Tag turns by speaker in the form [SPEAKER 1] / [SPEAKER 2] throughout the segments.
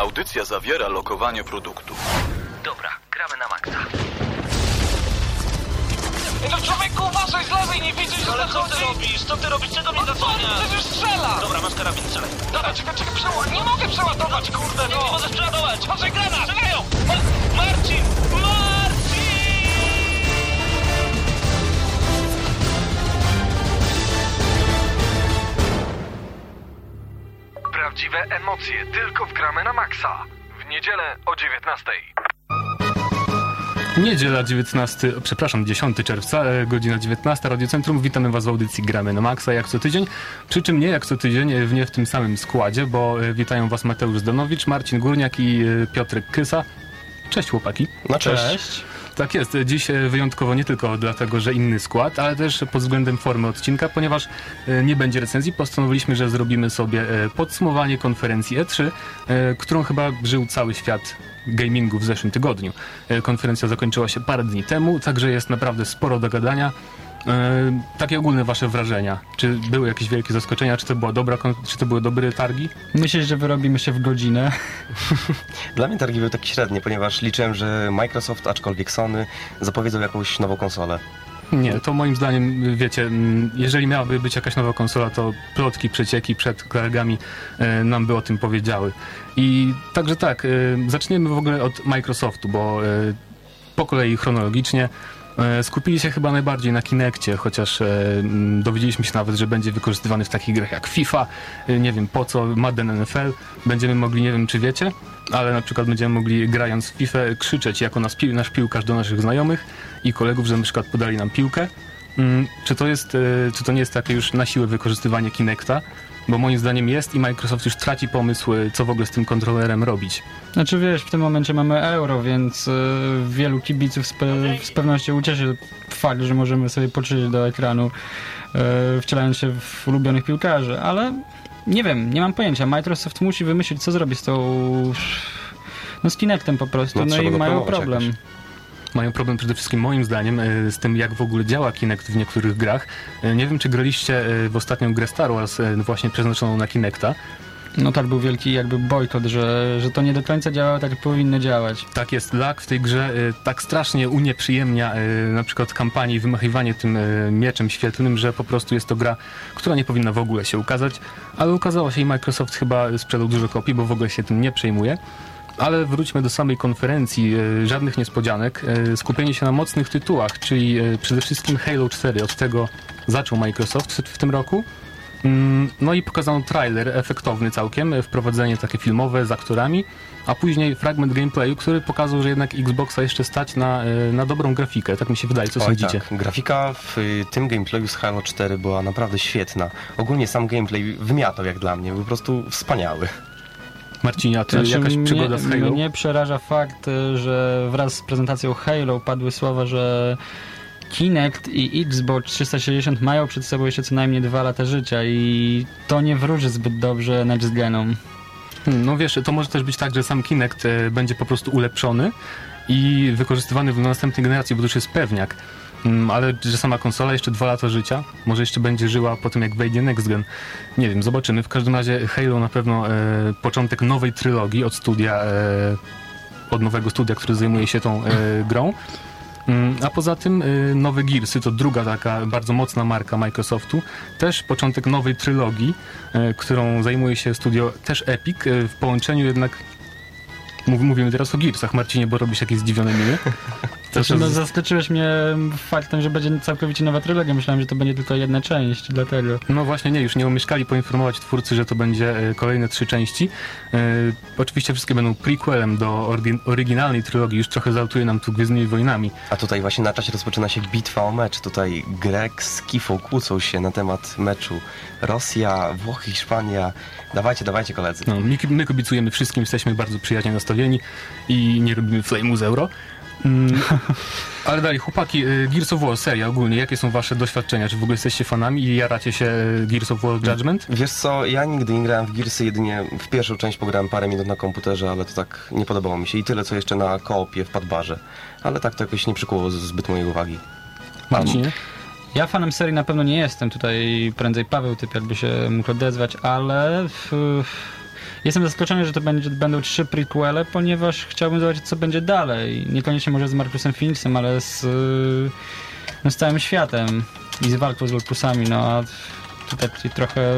[SPEAKER 1] Audycja zawiera lokowanie produktu.
[SPEAKER 2] Dobra, gramy na maksa.
[SPEAKER 3] No człowieku, uważaj z lewej, nie widzisz, że
[SPEAKER 2] Ale co ty robisz? Co ty robisz? Czego mnie
[SPEAKER 3] No
[SPEAKER 2] zasłaniasz?
[SPEAKER 3] przecież strzela!
[SPEAKER 2] Dobra, masz karabin, strzelaj.
[SPEAKER 3] Dobra, czekaj, czekaj, przeładować. Nie mogę przeładować, kurde,
[SPEAKER 2] Nie,
[SPEAKER 3] no!
[SPEAKER 2] nie możesz przeładować.
[SPEAKER 3] Patrzaj, granat!
[SPEAKER 2] Strzelają! Ma- Marcin! Marcin!
[SPEAKER 3] Prawdziwe emocje tylko w Gramy na Maxa. W niedzielę o 19.
[SPEAKER 4] Niedziela 19, przepraszam, 10 czerwca, e, godzina 19, Radio Centrum. Witamy Was w audycji Gramy na Maxa jak co tydzień. Przy czym nie jak co tydzień, e, w nie w tym samym składzie, bo e, witają Was Mateusz Zdanowicz, Marcin Górniak i Piotrek Kysa. Cześć chłopaki.
[SPEAKER 5] No cześć.
[SPEAKER 4] Tak jest, dziś e, wyjątkowo nie tylko dlatego, że inny skład, ale też pod względem formy odcinka, ponieważ e, nie będzie recenzji, postanowiliśmy, że zrobimy sobie e, podsumowanie konferencji E3, e, którą chyba żył cały świat gamingu w zeszłym tygodniu. Konferencja zakończyła się parę dni temu, także jest naprawdę sporo do gadania. E, Takie ogólne wasze wrażenia. Czy były jakieś wielkie zaskoczenia? Czy to była dobra, czy to były dobre targi?
[SPEAKER 6] Myślisz, że wyrobimy się w godzinę?
[SPEAKER 5] Dla mnie targi były takie średnie, ponieważ liczyłem, że Microsoft, aczkolwiek Sony, zapowiedzą jakąś nową konsolę.
[SPEAKER 4] Nie, to moim zdaniem, wiecie, jeżeli miałaby być jakaś nowa konsola, to plotki, przecieki przed kolegami e, nam by o tym powiedziały. I także tak, e, zaczniemy w ogóle od Microsoftu, bo po kolei chronologicznie skupili się chyba najbardziej na Kinectie, chociaż e, dowiedzieliśmy się nawet, że będzie wykorzystywany w takich grach jak FIFA, e, nie wiem po co, Madden NFL. Będziemy mogli, nie wiem czy wiecie, ale na przykład będziemy mogli grając w FIFA krzyczeć jako nas, pi- nasz piłkarz do naszych znajomych i kolegów, że na przykład podali nam piłkę. Mm, Czy to, jest, e, czy to nie jest takie już na siłę wykorzystywanie Kinecta? Bo moim zdaniem jest i Microsoft już traci pomysł, e, co w ogóle z tym kontrolerem robić.
[SPEAKER 6] Znaczy wiesz, w tym momencie mamy euro, więc y, wielu kibiców z, pe- z pewnością ucieszy fakt, że możemy sobie poczyć do ekranu, y, wcielając się w ulubionych piłkarzy, ale nie wiem, nie mam pojęcia. Microsoft musi wymyślić, co zrobi z tą... No z Kinectem po prostu,
[SPEAKER 5] No,
[SPEAKER 6] no, i mają problem.
[SPEAKER 5] jakoś.
[SPEAKER 4] Mają problem przede wszystkim moim zdaniem e, z tym, jak w ogóle działa Kinect w niektórych grach. E, Nie wiem, czy graliście e, w ostatnią grę Star Wars właśnie przeznaczoną na Kinecta.
[SPEAKER 6] No tak był wielki jakby bojkot, że, że to nie do końca działa tak, jak powinno działać.
[SPEAKER 4] Tak jest, lag w tej grze tak strasznie unieprzyjemnia na przykład kampanię i wymachiwanie tym mieczem świetlnym, że po prostu jest to gra, która nie powinna w ogóle się ukazać, ale ukazała się i Microsoft chyba sprzedał dużo kopii, bo w ogóle się tym nie przejmuje. Ale wróćmy do samej konferencji, e, żadnych niespodzianek, e, skupienie się na mocnych tytułach, czyli e, przede wszystkim Halo 4, od tego zaczął Microsoft w, tym roku. Mm, No i pokazano trailer efektowny całkiem, wprowadzenie takie filmowe z aktorami, a później fragment gameplayu, który pokazał, że jednak Xboxa jeszcze stać na, na dobrą grafikę. Tak mi się wydaje, co
[SPEAKER 5] Oj,
[SPEAKER 4] sądzicie?
[SPEAKER 5] tak. Grafika w y, tym gameplayu z Halo 4 była naprawdę świetna. Ogólnie sam gameplay wymiatał jak dla mnie, był po prostu wspaniały.
[SPEAKER 4] Marcinia, ty
[SPEAKER 6] Znaczy,
[SPEAKER 4] jakaś przygoda z Halo?
[SPEAKER 6] Mnie przeraża fakt, y, że wraz z prezentacją Halo padły słowa, że Kinect i Xbox 360 mają przed sobą jeszcze co najmniej dwa lata życia i to nie wróży zbyt dobrze next genom.
[SPEAKER 4] Hmm, No wiesz, to może też być tak, że sam Kinect e, będzie po prostu ulepszony i wykorzystywany w następnej generacji, bo to już jest pewniak. Mm, Ale że sama konsola jeszcze dwa lata życia, może jeszcze będzie żyła po tym, jak wejdzie Next Gen. Nie wiem, zobaczymy. W każdym razie Halo na pewno e, początek nowej trylogii od studia, e, od nowego studia, który zajmuje się tą e, grą. Mm, A poza tym y, nowe Gearsy to druga taka bardzo mocna marka Microsoftu. Też początek nowej trylogii, y, którą zajmuje się studio też Epic y, w połączeniu jednak mówimy teraz o Gearsach, Marcinie, bo robisz jakieś zdziwione miny.
[SPEAKER 6] Znaczy, no, zaskoczyłeś mnie faktem, że będzie całkowicie nowa trylogia. Myślałem, że to będzie tylko jedna część, dlatego.
[SPEAKER 4] No właśnie nie, już nie omieszkali poinformować twórcy, że to będzie e, kolejne trzy części. E, oczywiście wszystkie będą prequelem do oryginalnej trylogii, już trochę zaltuje nam tu Gwiezdnymi Wojnami.
[SPEAKER 5] A tutaj właśnie na czasie rozpoczyna się bitwa o mecz. Tutaj Grek z Kifą kłócą się na temat meczu. Rosja, Włochy, Hiszpania. Dawajcie, dawajcie koledzy.
[SPEAKER 4] No, my, my kibicujemy wszystkim, jesteśmy bardzo przyjaźnie nastawieni i nie robimy flame'u z euro. Mm, ale dalej, chłopaki, y, Gears of War, seria ogólnie, jakie są wasze doświadczenia? Czy w ogóle jesteście fanami i jaracie się y, Gears of War Judgment?
[SPEAKER 5] Wiesz co, ja nigdy nie grałem w Gearsy, jedynie w pierwszą część pograłem parę minut na komputerze, ale to tak nie podobało mi się. I tyle, co jeszcze na koopie w Padbarze. Ale tak to jakoś nie przykuło zbyt mojej uwagi.
[SPEAKER 4] Marcinie?
[SPEAKER 6] Ja fanem serii na pewno nie jestem. Tutaj prędzej Paweł typ jakby się mógł odezwać, ale w, Jestem zaskoczony, że to będzie, będą trzy prequele, ponieważ chciałbym zobaczyć, co będzie dalej. Niekoniecznie może z Marcusem Phoenixem, ale z, no, z całym światem i z walką z Lorpusami, no a tutaj trochę,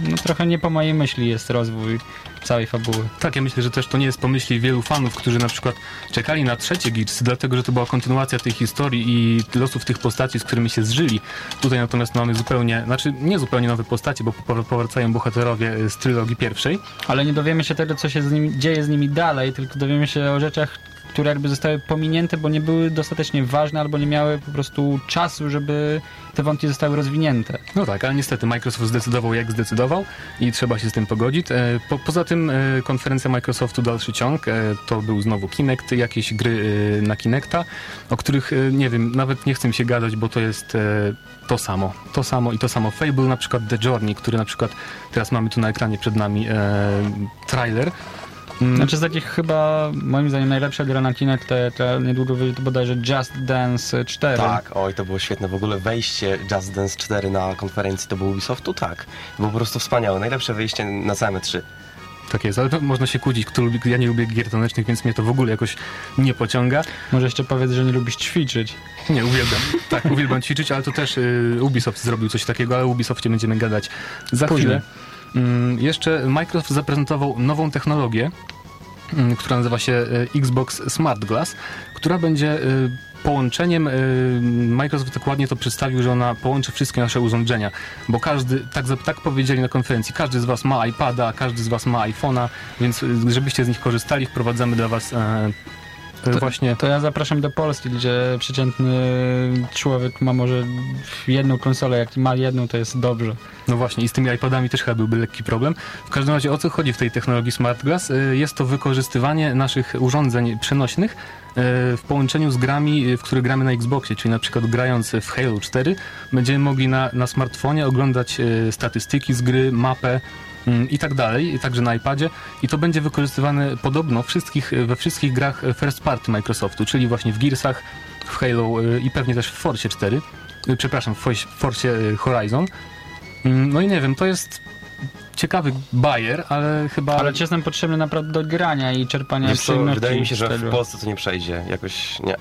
[SPEAKER 6] no, trochę nie po mojej myśli jest rozwój całej fabuły.
[SPEAKER 4] Tak, ja myślę, że też to nie jest pomyśli wielu fanów, którzy na przykład czekali na trzecie Gears, dlatego że to była kontynuacja tej historii i losów tych postaci, z którymi się zżyli. Tutaj natomiast mamy zupełnie, znaczy nie zupełnie nowe postacie, bo po- powracają bohaterowie z trylogii pierwszej.
[SPEAKER 6] Ale nie dowiemy się tego, co się z nimi, dzieje z nimi dalej, tylko dowiemy się o rzeczach, które jakby zostały pominięte, bo nie były dostatecznie ważne albo nie miały po prostu czasu, żeby te wątki zostały rozwinięte.
[SPEAKER 4] No tak, ale niestety Microsoft zdecydował jak zdecydował i trzeba się z tym pogodzić. E, Po, poza tym e, konferencja Microsoftu dalszy ciąg, e, to był znowu Kinect, jakieś gry na Kinecta, o których nie wiem, nawet nie chcę mi się gadać, bo to jest to samo. To samo i to samo. Fable na przykład The Journey, który na przykład teraz mamy tu na ekranie przed nami trailer. Mm,
[SPEAKER 6] Znaczy z takich chyba, moim zdaniem, najlepsza gra na Kinect, to, to niedługo wyjdzie to bodajże Just Dance 4.
[SPEAKER 5] Tak, oj, to było świetne. W ogóle wejście Just Dance 4 na konferencji to był Ubisoftu, tak. To było po prostu wspaniałe. Najlepsze wyjście na całe 3.
[SPEAKER 4] Tak jest, ale to można się kłócić, kto lubi, ja nie lubię gier tanecznych, więc mnie to w ogóle jakoś nie pociąga.
[SPEAKER 6] Może jeszcze powiedz, że nie lubisz ćwiczyć.
[SPEAKER 4] Nie, uwielbiam. Tak, uwielbiam ćwiczyć, ale to też y, Ubisoft zrobił coś takiego, ale o Ubisoftie będziemy gadać za
[SPEAKER 6] Później.
[SPEAKER 4] chwilę. Mm, jeszcze Microsoft zaprezentował nową technologię, mm, która nazywa się y, Xbox Smart Glass, która będzie y, połączeniem, y, Microsoft dokładnie to przedstawił, że ona połączy wszystkie nasze urządzenia, bo każdy, tak, tak powiedzieli na konferencji, każdy z Was ma iPada, każdy z Was ma iPhone'a, więc żebyście z nich korzystali, wprowadzamy dla Was e, właśnie
[SPEAKER 6] To ja zapraszam do Polski, gdzie przeciętny człowiek ma może jedną konsolę, jak ma jedną, to jest dobrze.
[SPEAKER 4] No właśnie, i z tymi iPadami też chyba byłby lekki problem. W każdym razie o co chodzi w tej technologii Smart Glass? Y, Jest to wykorzystywanie naszych urządzeń przenośnych y, w połączeniu z grami, y, w które gramy na Xboxie, czyli na przykład grając w Halo 4 będziemy mogli na, na smartfonie oglądać statystyki z gry, mapę i tak dalej, i także na iPadzie i to będzie wykorzystywane podobno wszystkich, we wszystkich grach first party Microsoftu, czyli właśnie w Gearsach, w Halo y, i pewnie też w Forcie 4, y, przepraszam, w Forcie Horizon. Mm, No i nie wiem, to jest ciekawy bajer, ale chyba...
[SPEAKER 6] Ale ci jest nam potrzebny naprawdę do grania i czerpania
[SPEAKER 5] Wiesz co,
[SPEAKER 6] przyjemności
[SPEAKER 5] wydaje mi się, że w Polsce to nie przejdzie. Jakoś nie.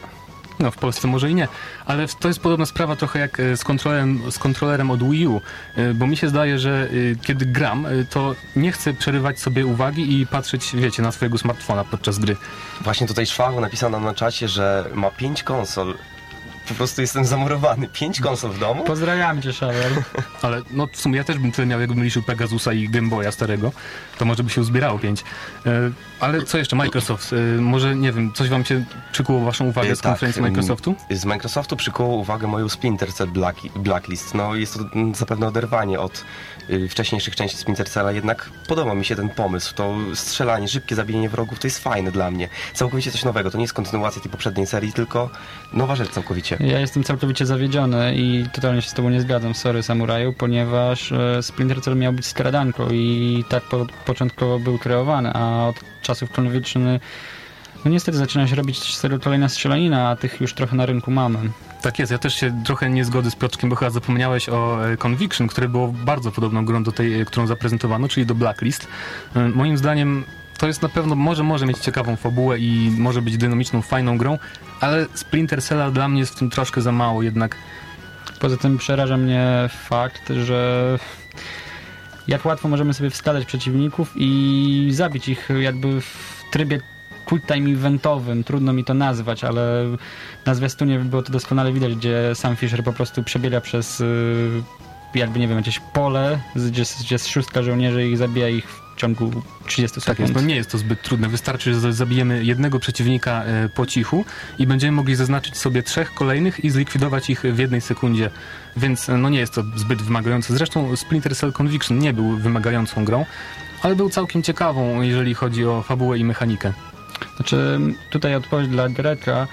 [SPEAKER 4] No, w Polsce może i nie, ale to jest podobna sprawa trochę jak e, z kontrolerem, z kontrolerem od Wii U, e, bo mi się zdaje, że e, kiedy gram, to nie chcę przerywać sobie uwagi i patrzeć, wiecie, na swojego smartfona podczas gry.
[SPEAKER 5] Właśnie tutaj Szwachu napisał nam na czacie, że ma 5 konsol. Po prostu jestem zamurowany. 5 konsol w domu?
[SPEAKER 6] Pozdrawiam cię, Szawer.
[SPEAKER 4] Ale no w sumie ja też bym tyle miał, jakbym liczył Pegasusa i Game Boya starego, to może by się uzbierało pięć. E, Ale co jeszcze, Microsoft, e, może nie wiem, coś wam się przykuło waszą uwagę
[SPEAKER 5] E,
[SPEAKER 4] z
[SPEAKER 5] tak,
[SPEAKER 4] konferencji Microsoftu?
[SPEAKER 5] Z Microsoftu przykuło uwagę moją Splinter Cell Black, Blacklist. No jest to mm, zapewne oderwanie od wcześniejszych części Splinter Cella, jednak podoba mi się ten pomysł. To strzelanie, szybkie zabijanie wrogów to jest fajne dla mnie. Całkowicie coś nowego. To nie jest kontynuacja tej poprzedniej serii, tylko nowa rzecz całkowicie.
[SPEAKER 6] Ja jestem całkowicie zawiedziony i totalnie się z tobą nie zgadzam, sorry samuraju, ponieważ e, Splinter Cell miał być skradanką i tak po, początkowo był kreowany, a od czasów Conviction no niestety zaczyna się robić z tego kolejna strzelanina, a tych już trochę na rynku mamy.
[SPEAKER 4] Tak jest, ja też się trochę nie zgodzę z Piotrkiem, bo chyba zapomniałeś o e, Conviction, które było bardzo podobną grą do tej, e, którą zaprezentowano, czyli do Blacklist. E, Moim zdaniem to jest na pewno, może, może mieć ciekawą fabułę i może być dynamiczną, fajną grą, ale Splinter Cella dla mnie jest w tym troszkę za mało jednak.
[SPEAKER 6] Poza tym przeraża mnie fakt, że jak łatwo możemy sobie wskazać przeciwników i zabić ich jakby w trybie quick time eventowym. Trudno mi to nazwać, ale na zwiastunie było to doskonale widać, gdzie sam Fisher po prostu przebiega przez y, jakby nie wiem, jakieś pole, gdzie, gdzie jest szóstka żołnierzy i zabija ich w ciągu 30
[SPEAKER 4] Tak
[SPEAKER 6] sekund.
[SPEAKER 4] jest, no nie jest to zbyt trudne. Wystarczy, że zabijemy jednego przeciwnika e, po cichu i będziemy mogli zaznaczyć sobie trzech kolejnych i zlikwidować ich w jednej sekundzie. Więc e, no nie jest to zbyt wymagające. Zresztą Splinter Cell Conviction nie był wymagającą grą, ale był całkiem ciekawą, jeżeli chodzi o fabułę i mechanikę.
[SPEAKER 6] Znaczy, tutaj odpowiedź dla Greka.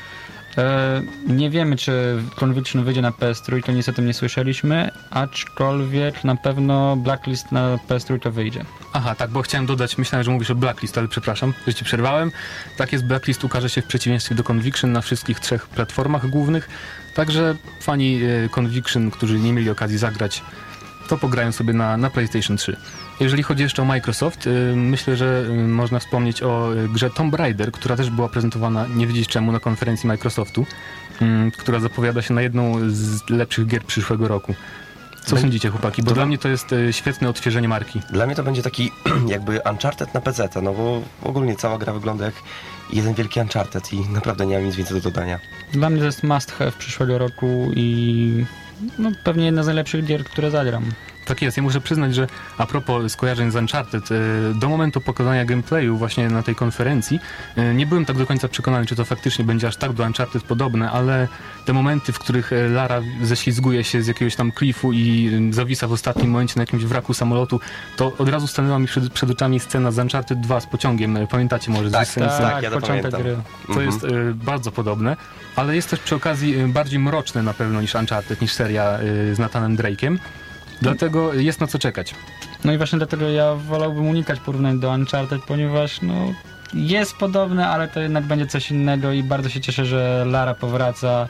[SPEAKER 6] E, nie wiemy, czy Conviction wyjdzie na PS3, to tym nie słyszeliśmy, aczkolwiek na pewno Blacklist na PS3 to wyjdzie.
[SPEAKER 4] Aha, tak, bo chciałem dodać, myślałem, że mówisz o Blacklist, ale przepraszam, że ci przerwałem. Tak jest, Blacklist ukaże się w przeciwieństwie do Conviction na wszystkich trzech platformach głównych, także fani e, Conviction, którzy nie mieli okazji zagrać, to pograją sobie na, na PlayStation 3. Jeżeli chodzi jeszcze o Microsoft, y, myślę, że y, można wspomnieć o y, grze Tomb Raider, która też była prezentowana nie wiedzieć czemu na konferencji Microsoftu, mm, która zapowiada się na jedną z lepszych gier przyszłego roku. Co sądzicie, chłopaki? Bo
[SPEAKER 5] to-
[SPEAKER 4] dla mnie to jest y, świetne odświeżenie marki.
[SPEAKER 5] Dla mnie to będzie taki jakby Uncharted na PC, no bo ogólnie cała gra wygląda jak jeden wielki Uncharted i naprawdę nie mam nic więcej do dodania.
[SPEAKER 6] Dla mnie to jest must have przyszłego roku i no, pewnie jedna z najlepszych gier, które zagram.
[SPEAKER 4] Tak jest, ja muszę przyznać, że a propos skojarzeń z Uncharted, y, do momentu pokazania gameplayu właśnie na tej konferencji y, nie byłem tak do końca przekonany, czy to faktycznie będzie aż tak do Uncharted podobne, ale te momenty, w których y, Lara ześlizguje się z jakiegoś tam klifu i zawisa w ostatnim momencie na jakimś wraku samolotu, to od razu stanęła mi przed, przed oczami scena z Uncharted 2 z pociągiem, pamiętacie może? z
[SPEAKER 5] Tak, tak, ja to pamiętam.
[SPEAKER 6] gry.
[SPEAKER 4] To
[SPEAKER 5] Mhm.
[SPEAKER 4] jest y, bardzo podobne, ale jest też przy okazji bardziej mroczne na pewno niż Uncharted, niż seria y, z Nathanem Drake'em. Dlatego jest na co czekać.
[SPEAKER 6] No i właśnie dlatego ja wolałbym unikać porównań do Uncharted, ponieważ no, jest podobne, ale to jednak będzie coś innego i bardzo się cieszę, że Lara powraca.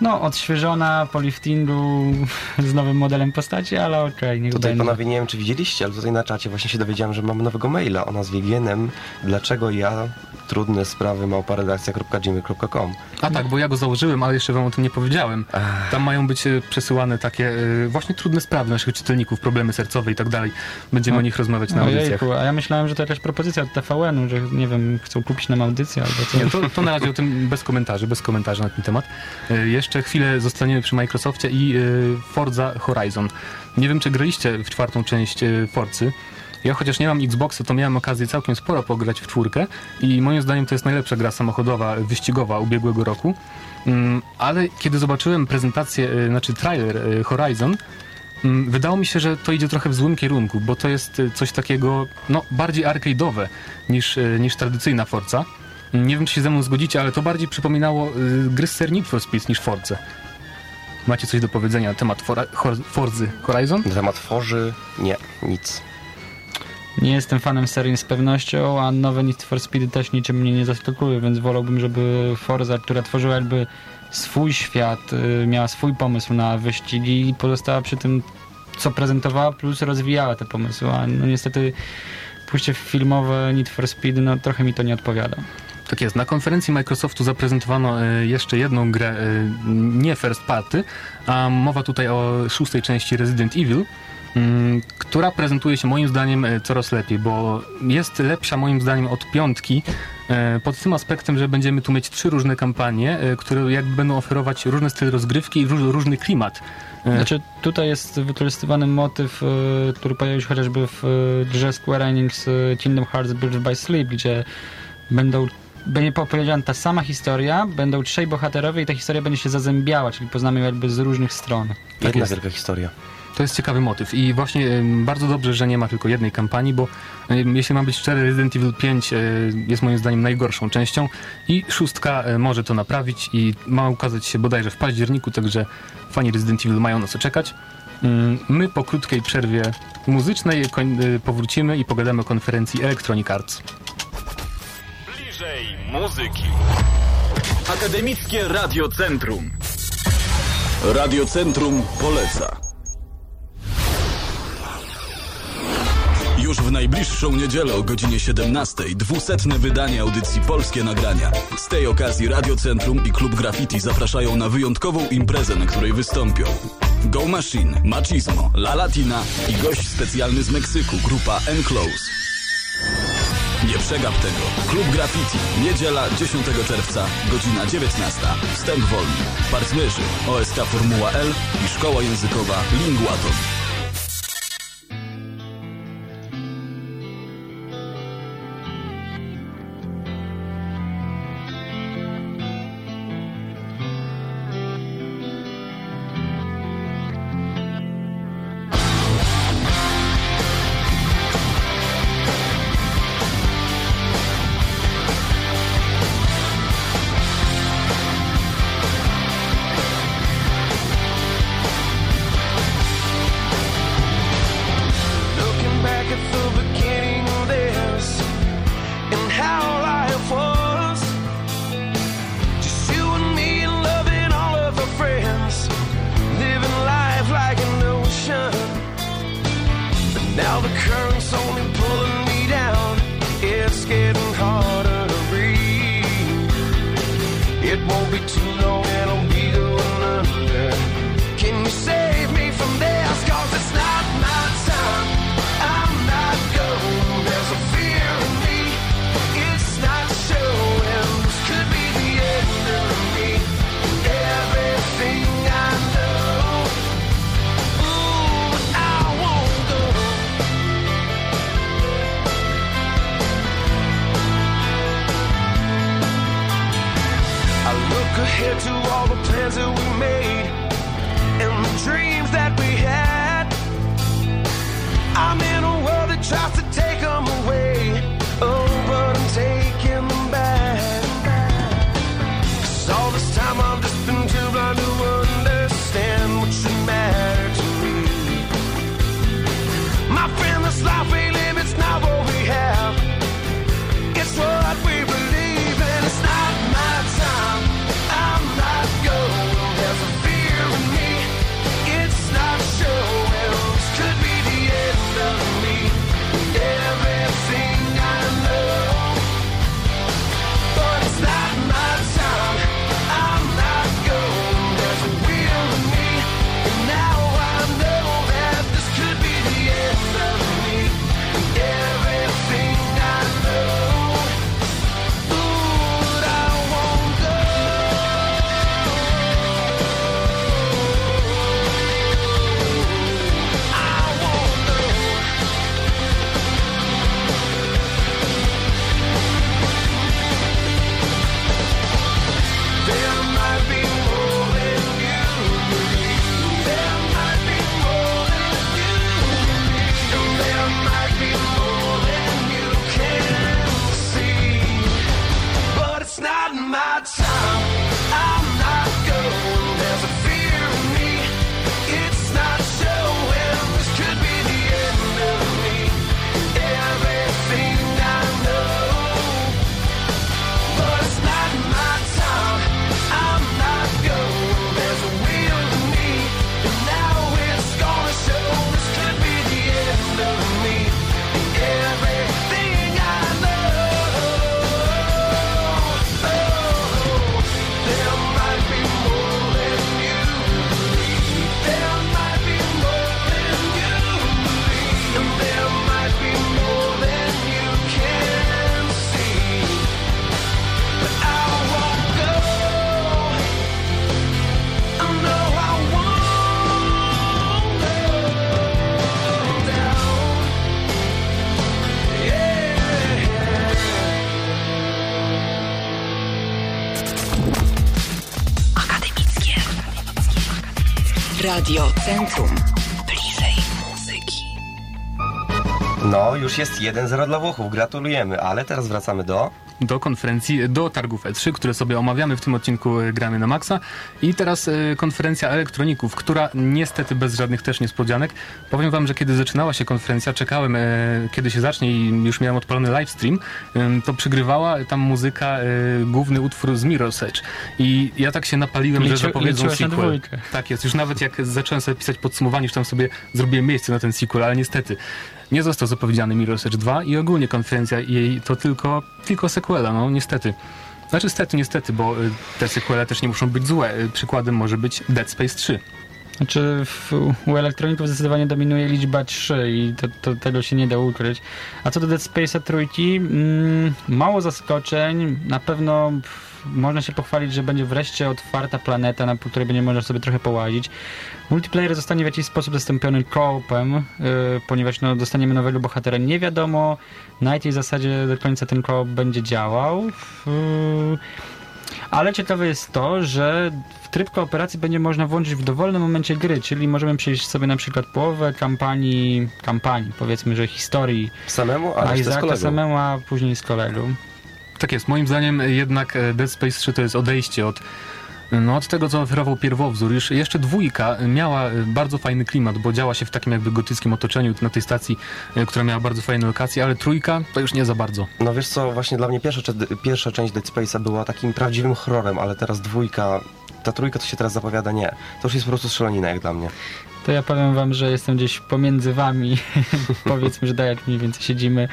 [SPEAKER 6] No, odświeżona po liftingu z nowym modelem postaci, ale okej, niech
[SPEAKER 5] Tutaj
[SPEAKER 6] będzie.
[SPEAKER 5] panowie, nie wiem czy widzieliście, ale tutaj na czacie właśnie się dowiedziałem, że mamy nowego maila o nazwie Gienem. Dlaczego ja? Trudne sprawy małparedakcja.gmail.com
[SPEAKER 4] A tak, bo ja go założyłem, ale jeszcze wam o tym nie powiedziałem. Tam mają być e, przesyłane takie e, właśnie trudne sprawy naszych czytelników, problemy sercowe i tak dalej. Będziemy o nich rozmawiać na audycjach.
[SPEAKER 6] Ojejku, a ja myślałem, że to jakaś propozycja od TVN-u, że nie wiem, chcą kupić nam audycję albo coś.
[SPEAKER 4] Nie, to, to na razie o tym bez komentarzy, bez komentarzy na ten temat. E, Jeszcze chwilę zostaniemy przy Microsoftie i Forza Horizon. Nie wiem, czy graliście w czwartą część Forcy. Ja chociaż nie mam Xboxa, to miałem okazję całkiem sporo pograć w czwórkę i moim zdaniem to jest najlepsza gra samochodowa, wyścigowa ubiegłego roku. Mm, Ale kiedy zobaczyłem prezentację, e, znaczy trailer e, Horizon, mm, wydało mi się, że to idzie trochę w złym kierunku, bo to jest e, coś takiego no, bardziej arcade'owe niż, niż tradycyjna Forza. Nie wiem, czy się ze mną zgodzicie, ale to bardziej przypominało y, gry z serii Need for Speed niż Forza. Macie coś do powiedzenia na temat Forzy Horizon?
[SPEAKER 5] Na temat Forzy? Nie, nic.
[SPEAKER 6] Nie jestem fanem serii z pewnością, a nowe Need for Speedy też niczym mnie nie zaskakują, więc wolałbym, żeby Forza, która tworzyła jakby swój świat, y, miała swój pomysł na wyścigi i pozostała przy tym, co prezentowała, plus rozwijała te pomysły, a no niestety pójście w filmowe Need for Speed, no trochę mi to nie odpowiada.
[SPEAKER 4] Tak jest. Na konferencji Microsoftu zaprezentowano y, jeszcze jedną grę, y, nie first party, a mowa tutaj o szóstej części Resident Evil, mm, która prezentuje się moim zdaniem y, coraz lepiej, bo jest lepsza moim zdaniem od piątki pod tym aspektem, że będziemy tu mieć trzy różne kampanie, które jakby będą oferować różne styl rozgrywki i róż, różny klimat.
[SPEAKER 6] Znaczy tutaj jest wykorzystywany motyw, który pojawił się chociażby w grze Square Enix Kingdom Hearts Build by Sleep, gdzie będą będzie opowiedziana ta sama historia, będą trzej bohaterowie i ta historia będzie się zazębiała, czyli poznamy ją jakby z różnych stron.
[SPEAKER 5] Jedna
[SPEAKER 4] jest.
[SPEAKER 5] wielka historia.
[SPEAKER 4] To jest ciekawy motyw i właśnie bardzo dobrze, że nie ma tylko jednej kampanii, bo jeśli mam być szczery, Resident Evil 5 y, jest moim zdaniem najgorszą częścią i szóstka y, może to naprawić i ma ukazać się bodajże w październiku, także fani Resident Evil mają na co czekać. Ym, My po krótkiej przerwie muzycznej y, powrócimy i pogadamy o konferencji Electronic Arts.
[SPEAKER 1] Muzyki. Akademickie Radiocentrum. Radiocentrum poleca.
[SPEAKER 7] Już w najbliższą niedzielę o godzinie 17 dwusetne wydanie audycji Polskie Nagrania. Z tej okazji Radio Centrum i Klub Graffiti zapraszają na wyjątkową imprezę, na której wystąpią Go Machine, Machismo, La Latina i gość specjalny z Meksyku, grupa Enclose. Nie przegap tego. Klub Graffiti, niedziela 10 czerwca, godzina 19. Wstęp wolny. Partnerzy OSK Formuła L i Szkoła Językowa Linguaton.
[SPEAKER 8] Radio Centrum. Bliżej muzyki.
[SPEAKER 5] No, już jest 1-0 dla Włochów, gratulujemy, ale teraz wracamy do...
[SPEAKER 4] do konferencji, do targów E3, które sobie omawiamy w tym odcinku e, Gramy na Maxa. I teraz e, konferencja elektroników, która niestety bez żadnych też niespodzianek. Powiem wam, że kiedy zaczynała się konferencja, czekałem e, kiedy się zacznie i już miałem odpalony livestream, to przygrywała tam muzyka, główny utwór z Mirror's Edge. I ja tak się napaliłem, że
[SPEAKER 6] Liczy-
[SPEAKER 4] zapowiedzą
[SPEAKER 6] liczyłeś na
[SPEAKER 4] sequel. Tak jest, już nawet jak zacząłem sobie pisać podsumowanie, już tam sobie zrobiłem miejsce na ten sequel, ale niestety nie został zapowiedziany Mirror's Edge 2 i ogólnie konferencja jej to tylko, tylko sequela, no niestety. Znaczy niestety, niestety, bo y, te sequele też nie muszą być złe. Y, Przykładem może być Dead Space 3.
[SPEAKER 6] Znaczy w, u elektroników zdecydowanie dominuje liczba 3 i to, to, tego się nie da ukryć. A co do Dead Space'a trójki, mm, mało zaskoczeń, na pewno można się pochwalić, że będzie wreszcie otwarta planeta, na której będzie można sobie trochę połazić. Multiplayer zostanie w jakiś sposób zastąpiony co-opem, yy, ponieważ no, dostaniemy nowego bohatera. Nie wiadomo na jakiej zasadzie do końca ten co-op będzie działał. Yy, ale ciekawe jest to, że w tryb kooperacji będzie można włączyć w dowolnym momencie gry, czyli możemy przejść sobie na przykład połowę kampanii, kampanii, powiedzmy, że historii
[SPEAKER 5] Samemu,
[SPEAKER 6] Isaaca
[SPEAKER 5] kolegą.
[SPEAKER 6] samemu, a później z kolegą.
[SPEAKER 4] Tak jest, moim zdaniem jednak e, Dead Space 3 to jest odejście od no, od tego, co oferował pierwowzór. Już jeszcze dwójka miała e, bardzo fajny klimat, bo działa się w takim jakby gotyckim otoczeniu na tej stacji, e, która miała bardzo fajne lokacje, ale trójka to już nie za bardzo.
[SPEAKER 5] No wiesz co, właśnie dla mnie pierwsza, pierwsza część Dead Space'a była takim prawdziwym horrorem, ale teraz dwójka, ta trójka to się teraz zapowiada, nie. To już jest po prostu strzelanina jak dla mnie.
[SPEAKER 6] To ja powiem wam, że jestem gdzieś pomiędzy wami, powiedzmy, że tak jak mniej więcej siedzimy.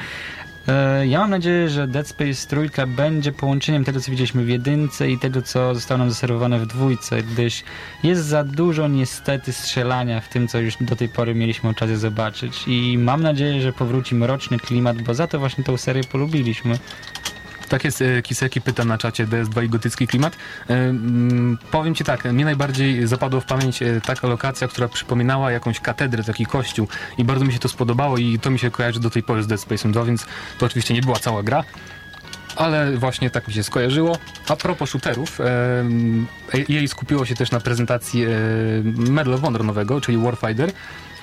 [SPEAKER 6] E, Ja mam nadzieję, że Dead Space trójka będzie połączeniem tego, co widzieliśmy w jedynce i tego, co zostało nam zaserwowane w dwójce, gdyż jest za dużo niestety strzelania w tym, co już do tej pory mieliśmy okazję zobaczyć. I mam nadzieję, że powróci mroczny klimat, bo za to właśnie tą serię polubiliśmy.
[SPEAKER 4] Tak jest, e, Kiseki pyta na czacie DS2 i gotycki klimat. E, mm, Powiem ci tak, mnie najbardziej zapadła w pamięć e, taka lokacja, która przypominała jakąś katedrę, taki kościół i bardzo mi się to spodobało i to mi się kojarzy do tej pory z Dead Space 2, więc to oczywiście nie była cała gra, ale właśnie tak mi się skojarzyło. A propos shooterów, e, jej skupiło się też na prezentacji e, Medal of Honor nowego, czyli Warfighter,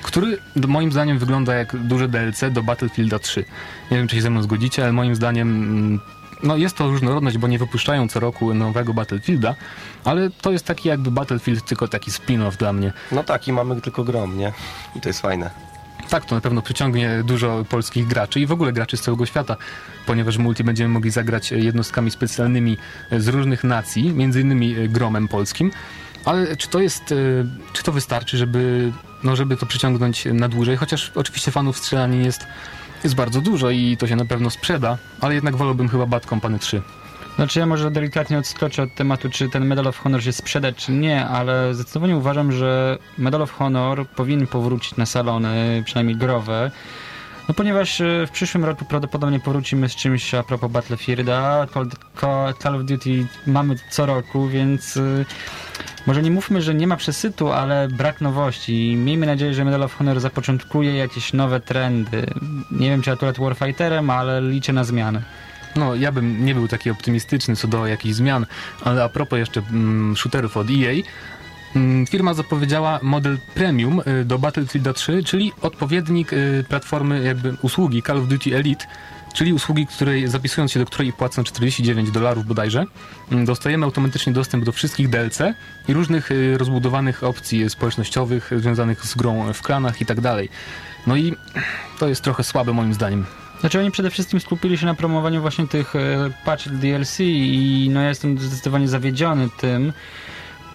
[SPEAKER 4] który moim zdaniem wygląda jak duże DLC do Battlefielda 3. Nie wiem, czy się ze mną zgodzicie, ale moim zdaniem mm, no jest to różnorodność, bo nie wypuszczają co roku nowego Battlefielda, ale to jest taki jakby Battlefield, tylko taki spin-off dla mnie.
[SPEAKER 5] No tak, i mamy tylko grom, nie? I to jest fajne.
[SPEAKER 4] Tak, to na pewno przyciągnie dużo polskich graczy i w ogóle graczy z całego świata, ponieważ multi będziemy mogli zagrać jednostkami specjalnymi z różnych nacji, między innymi gromem polskim. Ale czy to jest, e, czy to wystarczy, żeby, no, żeby to przyciągnąć na dłużej? Chociaż oczywiście fanów strzelanin jest, jest bardzo dużo i to się na pewno sprzeda, ale jednak wolałbym chyba Bad Company 3.
[SPEAKER 6] Znaczy ja może delikatnie odskoczę od tematu, czy ten Medal of Honor się sprzeda, czy nie, ale zdecydowanie uważam, że Medal of Honor powinien powrócić na salony, przynajmniej growe. No ponieważ e, w przyszłym roku prawdopodobnie powrócimy z czymś a propos Battlefielda. Call, of Duty mamy co roku, więc e, może nie mówmy, że nie ma przesytu, ale brak nowości. Miejmy nadzieję, że Medal of Honor zapoczątkuje jakieś nowe trendy. Nie wiem, czy akurat Warfighterem, ale liczę na zmiany.
[SPEAKER 4] No, ja bym nie był taki optymistyczny co do jakichś zmian, ale a propos jeszcze mm, shooterów od EA, firma zapowiedziała model premium y, do Battlefielda 3, czyli odpowiednik y, platformy jakby usługi Call of Duty Elite, czyli usługi, której zapisując się do której płacą 49 dolarów bodajże, mm, dostajemy automatycznie dostęp do wszystkich DLC i różnych y, rozbudowanych opcji społecznościowych związanych z grą w klanach i tak dalej. No i to jest trochę słabe moim zdaniem.
[SPEAKER 6] Znaczy oni przede wszystkim skupili się na promowaniu właśnie tych patch DLC i no ja jestem zdecydowanie zawiedziony tym,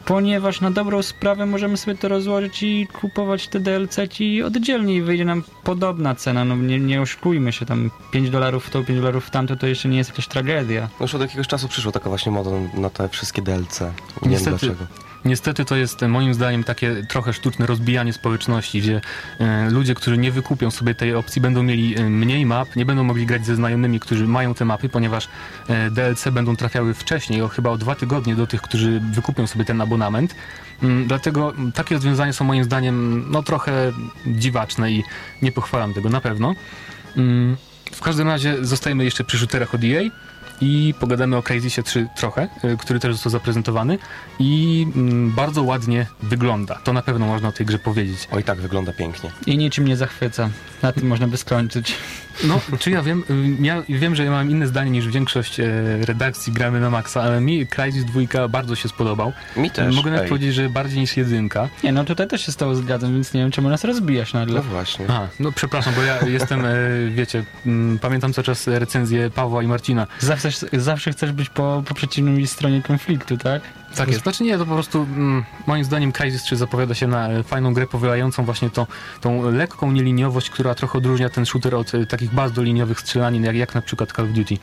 [SPEAKER 6] ponieważ na dobrą sprawę możemy sobie to rozłożyć i kupować te DLC ci oddzielnie i wyjdzie nam podobna cena, no nie, nie oszukujmy się, tam 5 dolarów w to, 5 dolarów w tamto, to jeszcze nie jest jakaś tragedia.
[SPEAKER 5] No już od jakiegoś czasu przyszła taka właśnie moda na te wszystkie DLC. Nie
[SPEAKER 4] Niestety.
[SPEAKER 5] wiem dlaczego.
[SPEAKER 4] Niestety to jest moim zdaniem takie trochę sztuczne rozbijanie społeczności, gdzie e, ludzie, którzy nie wykupią sobie tej opcji, będą mieli e, mniej map, nie będą mogli grać ze znajomymi, którzy mają te mapy, ponieważ e, DLC będą trafiały wcześniej, o chyba o dwa tygodnie do tych, którzy wykupią sobie ten abonament. Mm, Dlatego takie rozwiązania są moim zdaniem no trochę dziwaczne i nie pochwalam tego na pewno. Mm, W każdym razie zostajemy jeszcze przy shooterach od EA i pogadamy o Crysisie 3 trochę, y, który też został zaprezentowany i mm, bardzo ładnie wygląda. To na pewno można o tej grze powiedzieć.
[SPEAKER 5] Oj, tak wygląda pięknie.
[SPEAKER 6] I niczym nie zachwyca. Na tym można by skończyć.
[SPEAKER 4] No, czy ja wiem, y, ja wiem, że ja mam inne zdanie niż większość e, redakcji gramy na maksa, ale mi Crysis 2 bardzo się spodobał.
[SPEAKER 5] Mi też.
[SPEAKER 4] Mogę nawet powiedzieć, że bardziej niż jedynka.
[SPEAKER 6] Nie, no tutaj też się z tobą zgadzam, więc nie wiem, czemu nas rozbijasz nagle.
[SPEAKER 5] No właśnie.
[SPEAKER 4] Aha, no przepraszam, bo ja jestem, e, wiecie, mm, pamiętam cały czas recenzję Pawła i Marcina.
[SPEAKER 6] Zawsze, zawsze chcesz być po, po przeciwnej stronie konfliktu, tak?
[SPEAKER 4] Tak jest. Znaczy nie, to po prostu mm, moim zdaniem Crysis 3 zapowiada się na e, fajną grę powielającą właśnie to, tą lekką nieliniowość, która trochę odróżnia ten shooter od e, takich bardzo liniowych strzelanin, jak, jak na przykład Call of Duty.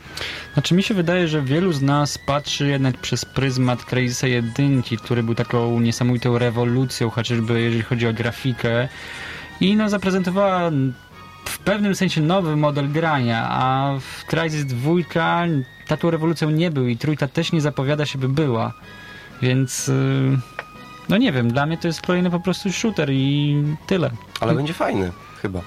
[SPEAKER 6] Znaczy mi się wydaje, że wielu z nas patrzy jednak przez pryzmat Crysisa 1, który był taką niesamowitą rewolucją, chociażby jeżeli chodzi o grafikę. I no zaprezentowała w pewnym sensie nowy model grania, a w Crysis 2 taką rewolucją nie był i trójka też nie zapowiada się by była. Więc yy, no nie wiem, dla mnie to jest kolejny po prostu shooter i tyle.
[SPEAKER 5] Ale będzie fajny, chyba.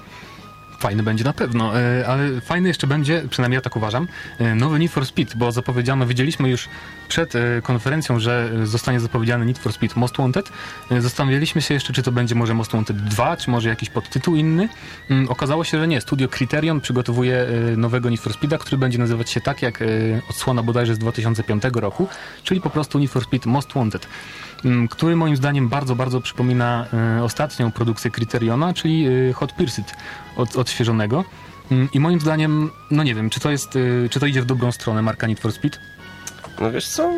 [SPEAKER 4] Fajny będzie na pewno, e, ale fajny jeszcze będzie, przynajmniej ja tak uważam, e, nowy Need for Speed, bo zapowiedziano, widzieliśmy już przed e, konferencją, że zostanie zapowiedziany Need for Speed Most Wanted. Zastanawialiśmy się jeszcze, czy to będzie może Most Wanted 2, czy może jakiś podtytuł inny. Mm, Okazało się, że nie. Studio Criterion przygotowuje nowego Need for Speeda, który będzie nazywać się tak jak odsłona bodajże z 2005 roku, czyli po prostu Need for Speed Most Wanted który moim zdaniem bardzo, bardzo przypomina e, ostatnią produkcję Criteriona, czyli e, Hot Pursuit od, odświeżonego. Mm, I moim zdaniem, no nie wiem, czy to jest, e, czy to idzie w dobrą stronę marka Need for Speed?
[SPEAKER 5] No wiesz co?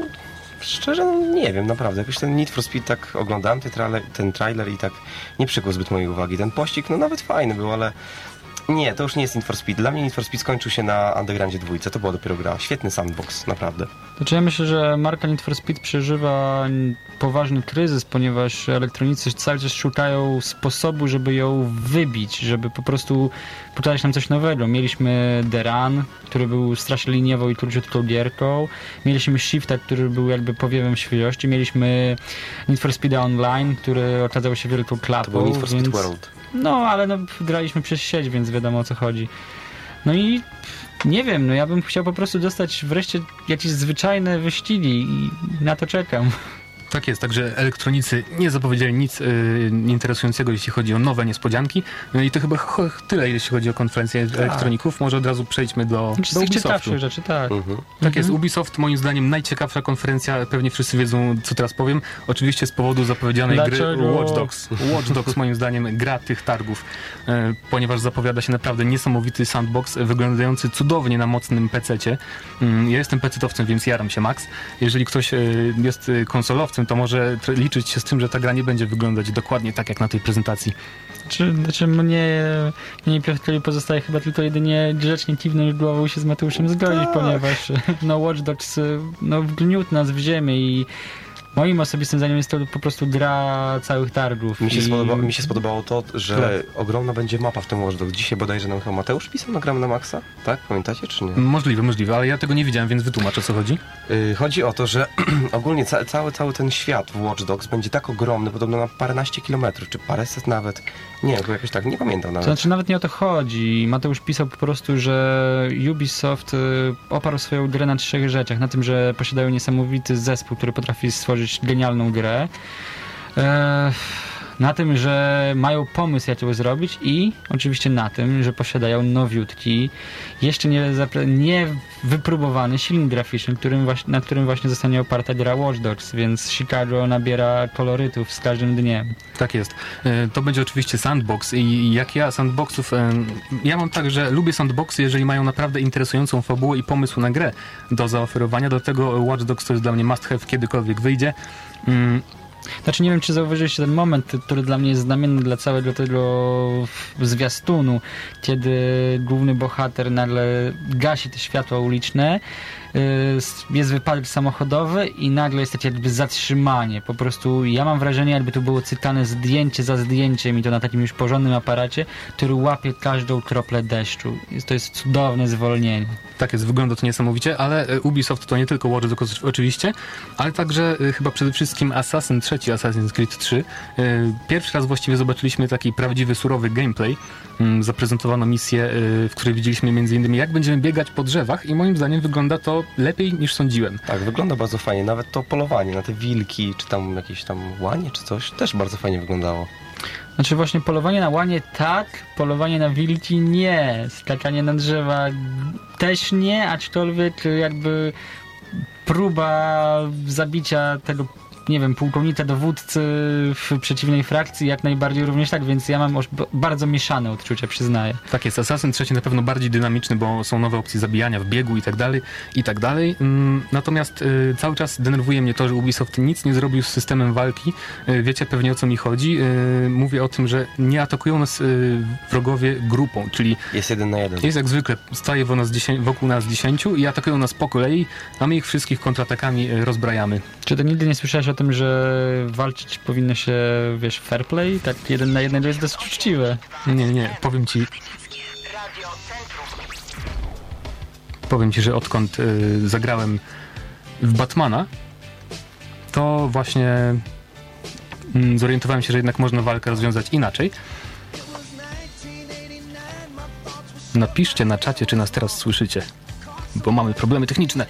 [SPEAKER 5] Szczerze, no nie wiem, naprawdę. Jakoś ten Need for Speed tak oglądałem ten trailer, ten trailer i tak nie przykuł zbyt mojej uwagi. Ten pościg, no nawet fajny był, ale Nie, to już nie jest Need for Speed. Dla mnie Need for Speed skończył się na Undergroundzie dwójce. To była dopiero gra. Świetny sandbox, naprawdę.
[SPEAKER 6] Znaczy ja myślę, że marka Need for Speed przeżywa poważny kryzys, ponieważ elektronicy cały czas szukają sposobu, żeby ją wybić, żeby po prostu pokazać nam coś nowego. Mieliśmy The Run, który był strasznie liniową i króciutką gierką. Mieliśmy Shifta, który był jakby powiewem świeżości. Mieliśmy Need for Speed Online, który okazał się wielką klapą.
[SPEAKER 5] To był Need for Speed
[SPEAKER 6] więc...
[SPEAKER 5] World.
[SPEAKER 6] No, ale no, graliśmy przez sieć, więc wiadomo o co chodzi. No i nie wiem, no ja bym chciał po prostu dostać wreszcie jakieś zwyczajne wyścigi i na to czekam.
[SPEAKER 4] Tak jest, także elektronicy nie zapowiedzieli nic y, interesującego, jeśli chodzi o nowe niespodzianki. No i to chyba ch- tyle, jeśli chodzi o konferencję elektroników. Może od razu przejdźmy do, do
[SPEAKER 6] tych
[SPEAKER 4] Ubisoftu.
[SPEAKER 6] ciekawszych rzeczy, tak.
[SPEAKER 5] Mhm.
[SPEAKER 4] Tak jest, Ubisoft moim zdaniem najciekawsza konferencja, pewnie wszyscy wiedzą co teraz powiem, oczywiście z powodu zapowiedzianej gry
[SPEAKER 6] Dlaczego?
[SPEAKER 4] Watch Dogs. Watch Dogs moim zdaniem gra tych targów, e, ponieważ zapowiada się naprawdę niesamowity sandbox, wyglądający cudownie na mocnym PC-cie. Mm, Ja jestem PC-towcem, więc jaram się max. Jeżeli ktoś e, jest e, to może liczyć się z tym, że ta gra nie będzie wyglądać dokładnie tak jak na tej prezentacji.
[SPEAKER 6] Czy, znaczy mnie, mnie i Piotrowi pozostaje chyba tylko jedynie grzecznie kiwnąć głową się z Mateuszem zgodzić, ponieważ no Watch Dogs no, wgniótł nas w ziemię i moim osobistym zdaniem jest to po prostu gra całych targów.
[SPEAKER 5] Mi się,
[SPEAKER 6] I...
[SPEAKER 5] spodoba, mi się spodobało to, że ogromna będzie mapa w tym Watch Dogs. Dzisiaj bodajże nam chyba Mateusz pisał na gramy na Maxa? Tak? Pamiętacie czy nie?
[SPEAKER 4] Możliwe, możliwe, ale ja tego nie widziałem, więc wytłumacz o co chodzi.
[SPEAKER 5] Yy, chodzi o to, że ogólnie ca cały, cały ten świat w Watch Dogs będzie tak ogromny, podobno na paręnaście kilometrów, czy paręset nawet. Nie, chyba jakoś tak, nie pamiętam
[SPEAKER 6] To
[SPEAKER 5] nawet.
[SPEAKER 6] znaczy nawet nie o to chodzi. Mateusz pisał po prostu, że Ubisoft y, oparł swoją grę na trzech rzeczach. Na tym, że posiadają niesamowity zespół, który potrafi stworzyć genialną grę. E, na tym, że mają pomysł, jak to zrobić i oczywiście na tym, że posiadają nowiutki, jeszcze nie, nie wypróbowany silnik graficzny, którym na którym właśnie zostanie oparta gra Watch Dogs, więc Chicago nabiera kolorytów z każdym dniem.
[SPEAKER 4] Tak jest. E, To będzie oczywiście sandbox i jak ja sandboxów, e, ja mam tak, że lubię sandboxy, jeżeli mają naprawdę interesującą fabułę i pomysł na grę do zaoferowania, dlatego Watch Dogs to jest dla mnie must have kiedykolwiek wyjdzie.
[SPEAKER 6] Znaczy nie wiem, czy zauważyliście ten moment, który dla mnie jest znamienny dla całego tego zwiastunu, kiedy główny bohater nagle gasi te światła uliczne, jest wypadek samochodowy i nagle jest takie jakby zatrzymanie. Po prostu ja mam wrażenie, jakby tu było cytane zdjęcie za zdjęciem i to na takim już porządnym aparacie, który łapie każdą kroplę deszczu. To jest cudowne zwolnienie.
[SPEAKER 4] Tak jest, wygląda to niesamowicie, ale e, Ubisoft to nie tylko Watch Dogs oczywiście, ale także e, chyba przede wszystkim Assassin 3, Assassin's Creed 3. E, Pierwszy raz właściwie zobaczyliśmy taki prawdziwy, surowy gameplay. Mm, Zaprezentowano misję, w której widzieliśmy innymi jak będziemy biegać po drzewach i moim zdaniem wygląda to lepiej niż sądziłem.
[SPEAKER 5] Tak, wygląda bardzo fajnie. Nawet to polowanie na te wilki, czy tam jakieś tam łanie, czy coś, też bardzo fajnie wyglądało.
[SPEAKER 6] Znaczy właśnie polowanie na łanie tak, polowanie na wilki nie, skakanie na drzewa też nie, aczkolwiek jakby próba zabicia tego, nie wiem, pułkownika dowódcy w przeciwnej frakcji jak najbardziej również tak, więc ja mam bardzo mieszane odczucia, przyznaję.
[SPEAKER 4] Tak jest, Assassin 3 na pewno bardziej dynamiczny, bo są nowe opcje zabijania w biegu i tak dalej, i tak dalej. Mm, Natomiast y, cały czas denerwuje mnie to, że Ubisoft nic nie zrobił z systemem walki. Y, wiecie pewnie o co mi chodzi. Y, mówię o tym, że nie atakują nas wrogowie grupą, czyli
[SPEAKER 5] Jest jeden na jeden.
[SPEAKER 4] jest jak zwykle, staje wokół nas, dziesię- wokół nas 10 i atakują nas po kolei, a my ich wszystkich kontratakami rozbrajamy.
[SPEAKER 6] Czy ty nigdy nie słyszałeś o tym, że walczyć powinno się, wiesz, fair play? Tak jeden na jednego jest dosyć uczciwe.
[SPEAKER 4] Nie, nie, powiem ci, powiem ci, że odkąd y, zagrałem w Batmana, to właśnie mm, zorientowałem się, że jednak można walkę rozwiązać inaczej. Napiszcie na czacie, czy nas teraz słyszycie, bo mamy problemy techniczne.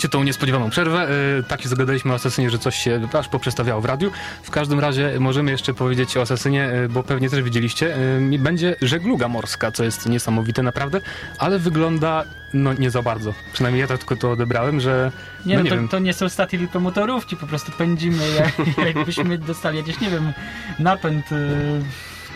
[SPEAKER 4] Wybaczcie tą niespodziewaną przerwę. Yy, tak się zagadaliśmy o Asasynie, że coś się aż poprzestawiało w radiu. W każdym razie możemy jeszcze powiedzieć o Asasynie, yy, bo pewnie też widzieliście. Yy, będzie żegluga morska, co jest niesamowite naprawdę, ale wygląda no nie za bardzo. Przynajmniej ja tak tylko to odebrałem, że
[SPEAKER 6] Nie,
[SPEAKER 4] no
[SPEAKER 6] no,
[SPEAKER 4] nie
[SPEAKER 6] to,
[SPEAKER 4] wiem.
[SPEAKER 6] to nie są staty, tylko motorówki, po prostu pędzimy, jak, jakbyśmy dostali jakieś, nie wiem, napęd y,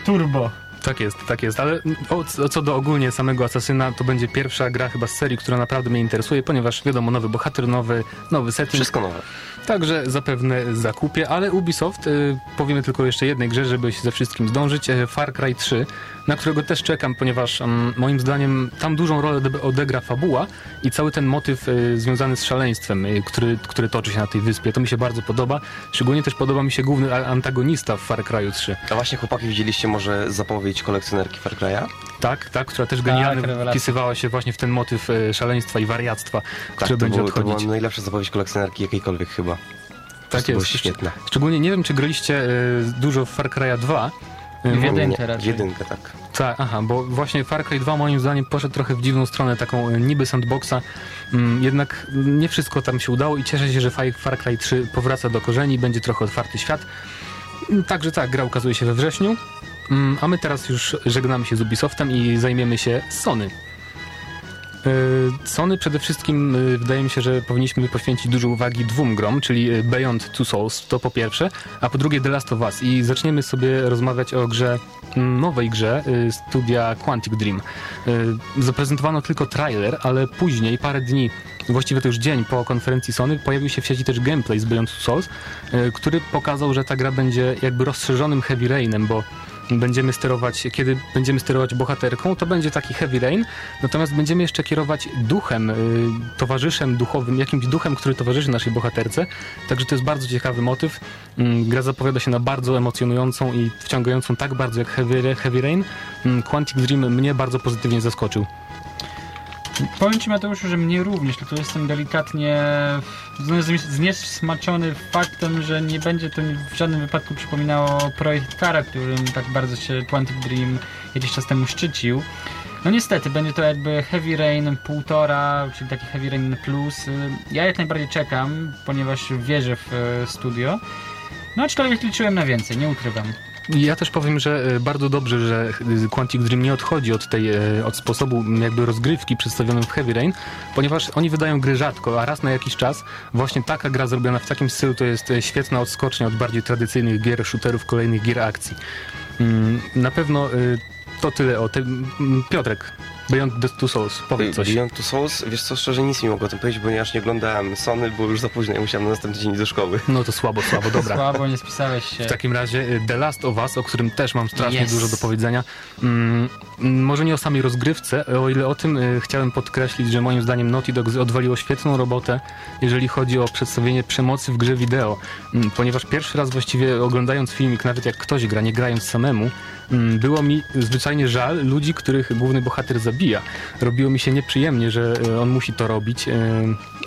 [SPEAKER 6] turbo.
[SPEAKER 4] Tak jest, tak jest, ale o, co- do ogólnie samego Asasyna, to będzie pierwsza gra chyba z serii, która naprawdę mnie interesuje, ponieważ wiadomo, nowy bohater, nowy, nowy setting.
[SPEAKER 5] Wszystko nowe.
[SPEAKER 4] Także zapewne zakupię, ale Ubisoft, y, powiemy tylko jeszcze jednej grze, żeby się ze wszystkim zdążyć, y, Far Cry 3, na którego też czekam, ponieważ mm, moim zdaniem tam dużą rolę ode- odegra fabuła i cały ten motyw y, związany z szaleństwem, który, który toczy się na tej wyspie. To mi się bardzo podoba. Szczególnie też podoba mi się główny antagonista w Far Cry 3.
[SPEAKER 5] A właśnie chłopaki widzieliście może zapowiedź kolekcjonerki Far Cry'a?
[SPEAKER 4] Tak, tak, która też genialnie
[SPEAKER 6] rewelacja.
[SPEAKER 4] wpisywała się właśnie w ten motyw y, szaleństwa i wariactwa,
[SPEAKER 5] Tak,
[SPEAKER 4] który będzie
[SPEAKER 5] było, to była
[SPEAKER 4] odchodzić.
[SPEAKER 5] najlepsza zapowiedź kolekcjonerki jakiejkolwiek chyba.
[SPEAKER 4] Tak jest.
[SPEAKER 5] świetne.
[SPEAKER 4] Szczególnie nie wiem, czy graliście y, dużo w Far Cry'a 2. Y,
[SPEAKER 6] W
[SPEAKER 4] mo-
[SPEAKER 6] jedynkę raczej.
[SPEAKER 5] jedynkę, tak.
[SPEAKER 4] Tak, aha, bo właśnie Far Cry 2 moim zdaniem poszedł trochę w dziwną stronę, taką e, niby sandboxa, mm, jednak nie wszystko tam się udało i cieszę się, że Far Cry 3 powraca do korzeni, będzie trochę otwarty świat. Mm, Także tak, gra ukazuje się we wrześniu, a my teraz już żegnamy się z Ubisoftem i zajmiemy się Sony. E, Sony przede wszystkim e, wydaje mi się, że powinniśmy poświęcić dużo uwagi dwóm grom, czyli e, Beyond Two Souls, to po pierwsze, a po drugie The Last of Us. I zaczniemy sobie rozmawiać o grze, mm, nowej grze studia Quantic Dream. Zaprezentowano tylko trailer, ale później, parę dni, właściwie to już dzień po konferencji Sony, pojawił się w sieci też gameplay z Beyond Two Souls, który pokazał, że ta gra będzie jakby rozszerzonym Heavy Rainem, bo będziemy sterować, kiedy będziemy sterować bohaterką, to będzie taki heavy rain, natomiast będziemy jeszcze kierować duchem, y, towarzyszem duchowym, jakimś duchem, który towarzyszy naszej bohaterce. Także to jest bardzo ciekawy motyw. Mm, Gra zapowiada się na bardzo emocjonującą i wciągającą tak bardzo jak heavy, heavy rain. Mm, Quantic Dream mnie bardzo pozytywnie zaskoczył.
[SPEAKER 6] Powiem Ci Mateuszu, że mnie również, tylko jestem delikatnie z- zniesmaczony faktem, że nie będzie to w żadnym wypadku przypominało projekt Kara, którym tak bardzo się Quantic Dream jakiś czas temu szczycił. No niestety, będzie to jakby Heavy Rain półtora, czyli taki Heavy Rain plus. Ja jak najbardziej czekam, ponieważ wierzę w e, studio. No aczkolwiek liczyłem na więcej, nie ukrywam.
[SPEAKER 4] Ja też powiem, że e, bardzo dobrze, że e, Quantic Dream nie odchodzi od tej, e, od sposobu jakby rozgrywki przedstawionym w Heavy Rain, ponieważ oni wydają gry rzadko, a raz na jakiś czas właśnie taka gra zrobiona w takim stylu to jest świetna odskocznia od bardziej tradycyjnych gier, shooterów, kolejnych gier akcji. Mm, Na pewno to tyle o tym. Piotrek, Beyond the Two Souls, powiedz coś.
[SPEAKER 5] Beyond Two Souls, wiesz co, szczerze nic mi mogło o tym powiedzieć, ponieważ nie oglądałem Sony, było już za późno i musiałem na następny dzień do szkoły.
[SPEAKER 4] No to słabo, słabo, dobra.
[SPEAKER 6] Słabo, nie spisałeś się.
[SPEAKER 4] W takim razie y, The Last of Us, o którym też mam strasznie
[SPEAKER 6] Yes.
[SPEAKER 4] dużo do powiedzenia. Mm, może nie o samej rozgrywce, o ile o tym y, chciałem podkreślić, że moim zdaniem Naughty Dog odwaliło świetną robotę, jeżeli chodzi o przedstawienie przemocy w grze wideo. Mm, ponieważ pierwszy raz właściwie oglądając filmik, nawet jak ktoś gra, nie grając samemu, było mi zwyczajnie żal ludzi, których główny bohater zabija. Robiło mi się nieprzyjemnie, że y, on musi to robić y,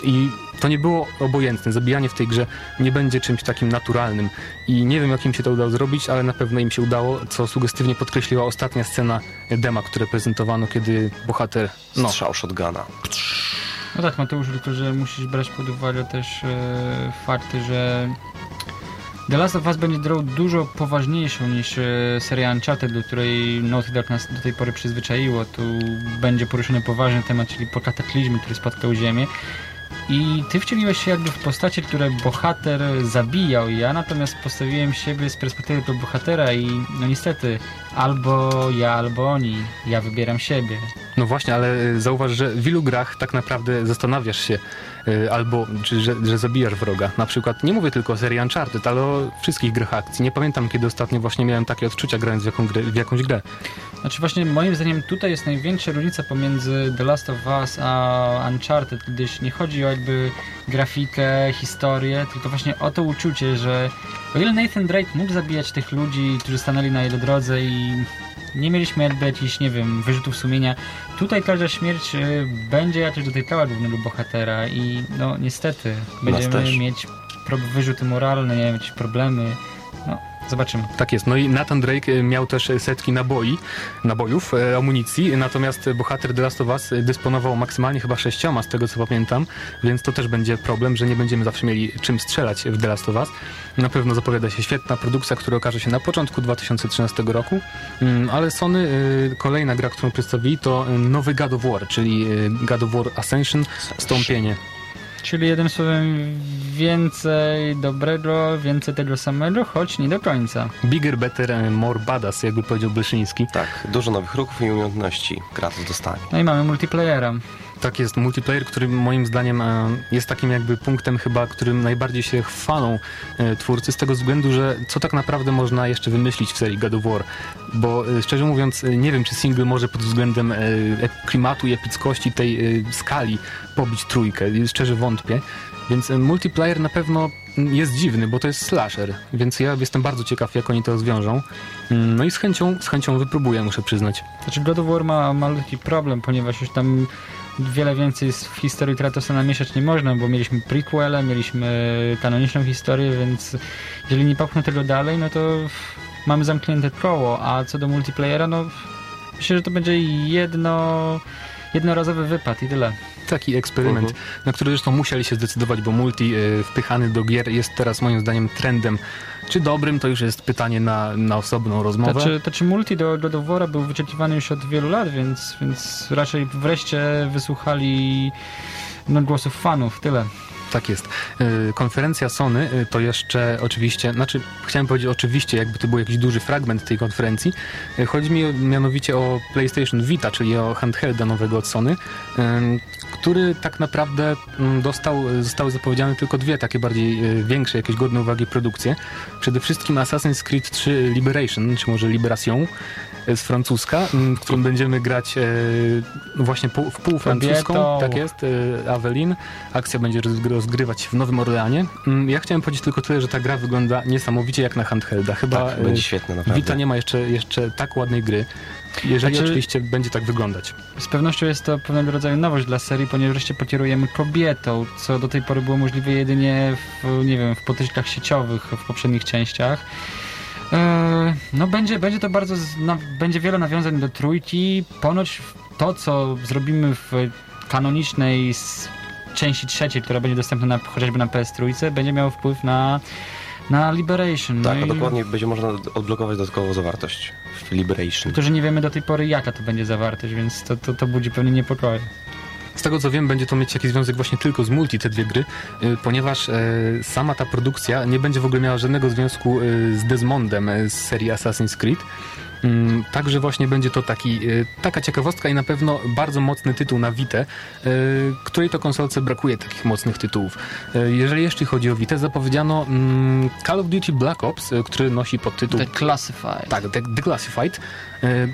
[SPEAKER 4] i to nie było obojętne. Zabijanie w tej grze nie będzie czymś takim naturalnym. I nie wiem, jak im się to udało zrobić, ale na pewno im się udało, co sugestywnie podkreśliła ostatnia scena dema, które prezentowano, kiedy bohater... No,
[SPEAKER 5] Strzał shotguna.
[SPEAKER 6] No tak, Mateusz, tylko że musisz brać pod uwagę też e, fakty, że The Last of Us będzie grą dużo poważniejszą niż e, seria Uncharted, do której Naughty Dog nas do tej pory przyzwyczaiło. Tu będzie poruszony poważny temat, czyli po kataklizmie, który spotkał Ziemię. I ty wcieliłeś się jakby w postacie, które bohater zabijał. Ja natomiast postawiłem siebie z perspektywy tego bohatera i no niestety albo ja, albo oni. Ja wybieram siebie.
[SPEAKER 4] No właśnie, ale y, zauważ, że w wielu grach tak naprawdę zastanawiasz się albo, czy, że, że zabijasz wroga. Na przykład, nie mówię tylko o serii Uncharted, ale o wszystkich grach akcji. Nie pamiętam, kiedy ostatnio właśnie miałem takie odczucia grając w, jaką w jakąś grę.
[SPEAKER 6] Znaczy właśnie moim zdaniem tutaj jest największa różnica pomiędzy The Last of Us a Uncharted, gdyż nie chodzi o jakby grafikę, historię, tylko właśnie o to uczucie, że o ile Nathan Drake mógł zabijać tych ludzi, którzy stanęli na jego drodze i nie mieliśmy jakby jakichś, nie wiem, wyrzutów sumienia, tutaj każda śmierć y, będzie jakoś dotykała głównego bohatera i no niestety będziemy mieć pro- wyrzuty moralne, nie wiem, jakieś problemy. Zobaczymy.
[SPEAKER 4] Tak jest. No i Nathan Drake y, miał też y, setki naboi, nabojów, e, amunicji, natomiast y, bohater The Last of Us y, dysponował maksymalnie chyba sześcioma, z tego co pamiętam, więc to też będzie problem, że nie będziemy zawsze mieli czym strzelać w The Last of Us. Na pewno zapowiada się świetna produkcja, która okaże się na początku 2013 roku, Mm, ale Sony, y, kolejna gra, którą przedstawili, to y, nowy God of War, czyli y, God of War Ascension, Stąpienie.
[SPEAKER 6] Czyli jednym słowem więcej dobrego, więcej tego samego, choć nie do końca.
[SPEAKER 4] Bigger, better, and more badass, jakby powiedział Bleszyński.
[SPEAKER 5] Tak, dużo nowych ruchów i umiejętności Kratos dostanie.
[SPEAKER 6] No i mamy multiplayera.
[SPEAKER 4] Tak jest, multiplayer, który moim zdaniem e, jest takim jakby punktem chyba, którym najbardziej się chwalą e, twórcy z tego względu, że co tak naprawdę można jeszcze wymyślić w serii God of War. Bo e, szczerze mówiąc, nie wiem czy single może pod względem klimatu i epickości tej skali pobić trójkę. Szczerze wątpię. Więc multiplayer na pewno jest dziwny, bo to jest slasher, więc ja jestem bardzo ciekaw, jak oni to rozwiążą. Mm, No i z chęcią, z chęcią wypróbuję, muszę przyznać.
[SPEAKER 6] Znaczy God of War ma malutki problem, ponieważ już tam wiele więcej w historii Kratosa namieszać nie można, bo mieliśmy prequele, mieliśmy kanoniczną historię, więc jeżeli nie popchną tego dalej, no to mamy zamknięte koło, a co do multiplayera, no myślę, że to będzie jedno, jednorazowy wypad i tyle.
[SPEAKER 4] taki eksperyment, na który zresztą musieli się zdecydować, bo multi y, wpychany do gier jest teraz moim zdaniem trendem. Czy dobrym, to już jest pytanie na, na osobną rozmowę.
[SPEAKER 6] To czy, to czy multi do God of był wyczekiwany już od wielu lat, więc, więc raczej wreszcie wysłuchali no, głosów fanów, tyle.
[SPEAKER 4] Tak jest. Y, Konferencja Sony y, to jeszcze oczywiście, znaczy chciałem powiedzieć oczywiście, jakby to był jakiś duży fragment tej konferencji. Y, Chodzi mi mianowicie o PlayStation Vita, czyli o handhelda nowego od Sony, który tak naprawdę mm, dostał, zostały zapowiedziane tylko dwie takie bardziej większe, jakieś godne uwagi produkcje. Przede wszystkim Assassin's Creed 3 Liberation, czy może Liberation z francuska, mm, w którym będziemy grać e, właśnie pół, w pół francuską,
[SPEAKER 6] Kobietą.
[SPEAKER 4] tak jest, e, Avelin. Akcja będzie rozgry- rozgrywać się w Nowym Orleanie. Mm, Ja chciałem powiedzieć tylko tyle, że ta gra wygląda niesamowicie jak na handhelda. Chyba
[SPEAKER 5] Tak,
[SPEAKER 4] e,
[SPEAKER 5] będzie świetne naprawdę.
[SPEAKER 4] Vita nie ma jeszcze, jeszcze tak ładnej gry. Jeżeli
[SPEAKER 6] Znaczy-
[SPEAKER 4] oczywiście będzie tak wyglądać.
[SPEAKER 6] Z pewnością jest to pewnego rodzaju nowość dla serii, ponieważ wreszcie pokierujemy kobietą, co do tej pory było możliwe jedynie w, nie wiem, w potyczkach sieciowych w poprzednich częściach. Eee, no będzie, będzie to bardzo, będzie wiele nawiązań do trójki. Ponoć to, co zrobimy w kanonicznej części trzeciej, która będzie dostępna na, chociażby na PS3, będzie miało wpływ na, na Liberation.
[SPEAKER 5] Tak,
[SPEAKER 6] no
[SPEAKER 5] a
[SPEAKER 6] i
[SPEAKER 5] dokładnie będzie można odblokować dodatkową zawartość w Liberation.
[SPEAKER 6] Że nie wiemy do tej pory jaka to będzie zawartość, więc to, to, to budzi pewnie niepokoje.
[SPEAKER 4] Z tego co wiem, będzie to mieć jakiś związek właśnie tylko z multi, te dwie gry, y, ponieważ e, sama ta produkcja nie będzie w ogóle miała żadnego związku y, z Desmondem y, z serii Assassin's Creed. Mm, Także właśnie będzie to taki, taka ciekawostka i na pewno bardzo mocny tytuł na Vita, której to konsolce brakuje takich mocnych tytułów. Jeżeli jeszcze chodzi o Vita, zapowiedziano mm, Call of Duty Black Ops, który nosi podtytuł
[SPEAKER 6] The Classified.
[SPEAKER 4] tak, The, The Classified,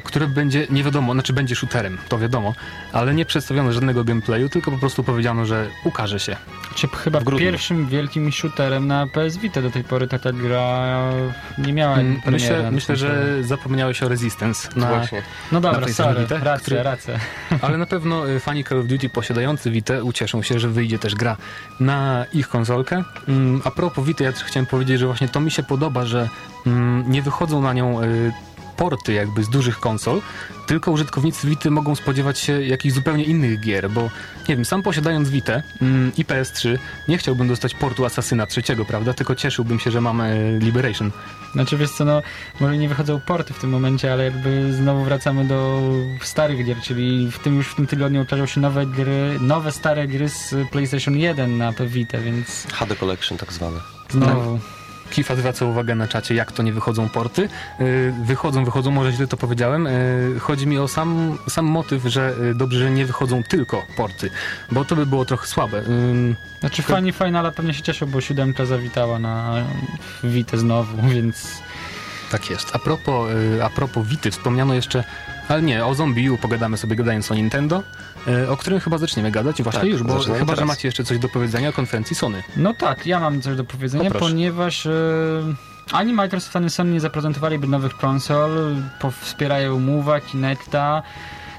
[SPEAKER 4] które będzie, nie wiadomo, znaczy będzie shooterem, to wiadomo, ale nie przedstawiono żadnego gameplayu, tylko po prostu powiedziano, że ukaże się.
[SPEAKER 6] Czy chyba
[SPEAKER 5] W grudniu.
[SPEAKER 6] pierwszym wielkim shooterem na PS Vita do tej pory taka gra nie miała
[SPEAKER 4] Mm, Myślę,
[SPEAKER 6] na
[SPEAKER 4] myślę
[SPEAKER 6] konsoli.
[SPEAKER 4] że zapomniałeś o Resistance, na,
[SPEAKER 5] Właśnie.
[SPEAKER 6] No dobra, sorry,
[SPEAKER 4] Vita,
[SPEAKER 6] racja,
[SPEAKER 4] który-
[SPEAKER 6] racja.
[SPEAKER 4] ale na pewno y, fani Call of Duty posiadający Vita ucieszą się, że wyjdzie też gra na ich konsolkę. Mm, A propos Vita, ja też chciałem powiedzieć, że właśnie to mi się podoba, że mm, nie wychodzą na nią y, porty jakby z dużych konsol, tylko użytkownicy Vity mogą spodziewać się jakichś zupełnie innych gier, bo nie wiem, sam posiadając Vitę mm, i PS3 nie chciałbym dostać portu Asasyna trzeciego, prawda? Tylko cieszyłbym się, że mamy Liberation.
[SPEAKER 6] Znaczy wiesz co, no może nie wychodzą porty w tym momencie, ale jakby znowu wracamy do starych gier, czyli w tym już w tym tygodniu ukażą się nowe gry, nowe stare gry z PlayStation 1 na Vita, więc
[SPEAKER 5] HD Collection tak zwane.
[SPEAKER 6] znowu.
[SPEAKER 4] Kifa zwraca uwagę na czacie, jak to nie wychodzą porty. Yy, wychodzą, wychodzą, może źle to powiedziałem. Yy, chodzi mi o sam, sam motyw, że yy, dobrze, że nie wychodzą tylko porty, bo to by było trochę słabe.
[SPEAKER 6] Znaczy fani Finala pewnie się cieszą, bo siódemka zawitała na Vita znowu, więc
[SPEAKER 4] Tak jest. A propos, y, a propos Wity, wspomniano jeszcze, ale nie, o Zombie U pogadamy sobie gadając o Nintendo, y, o którym chyba zaczniemy gadać właśnie
[SPEAKER 5] Tak,
[SPEAKER 4] już, bo chyba, że
[SPEAKER 5] teraz.
[SPEAKER 4] macie jeszcze coś do powiedzenia o konferencji Sony.
[SPEAKER 6] No tak, ja mam coś do powiedzenia, ponieważ e, ani Microsoft, ani Sony nie zaprezentowaliby nowych konsol, wspierają Move'a, Kinecta.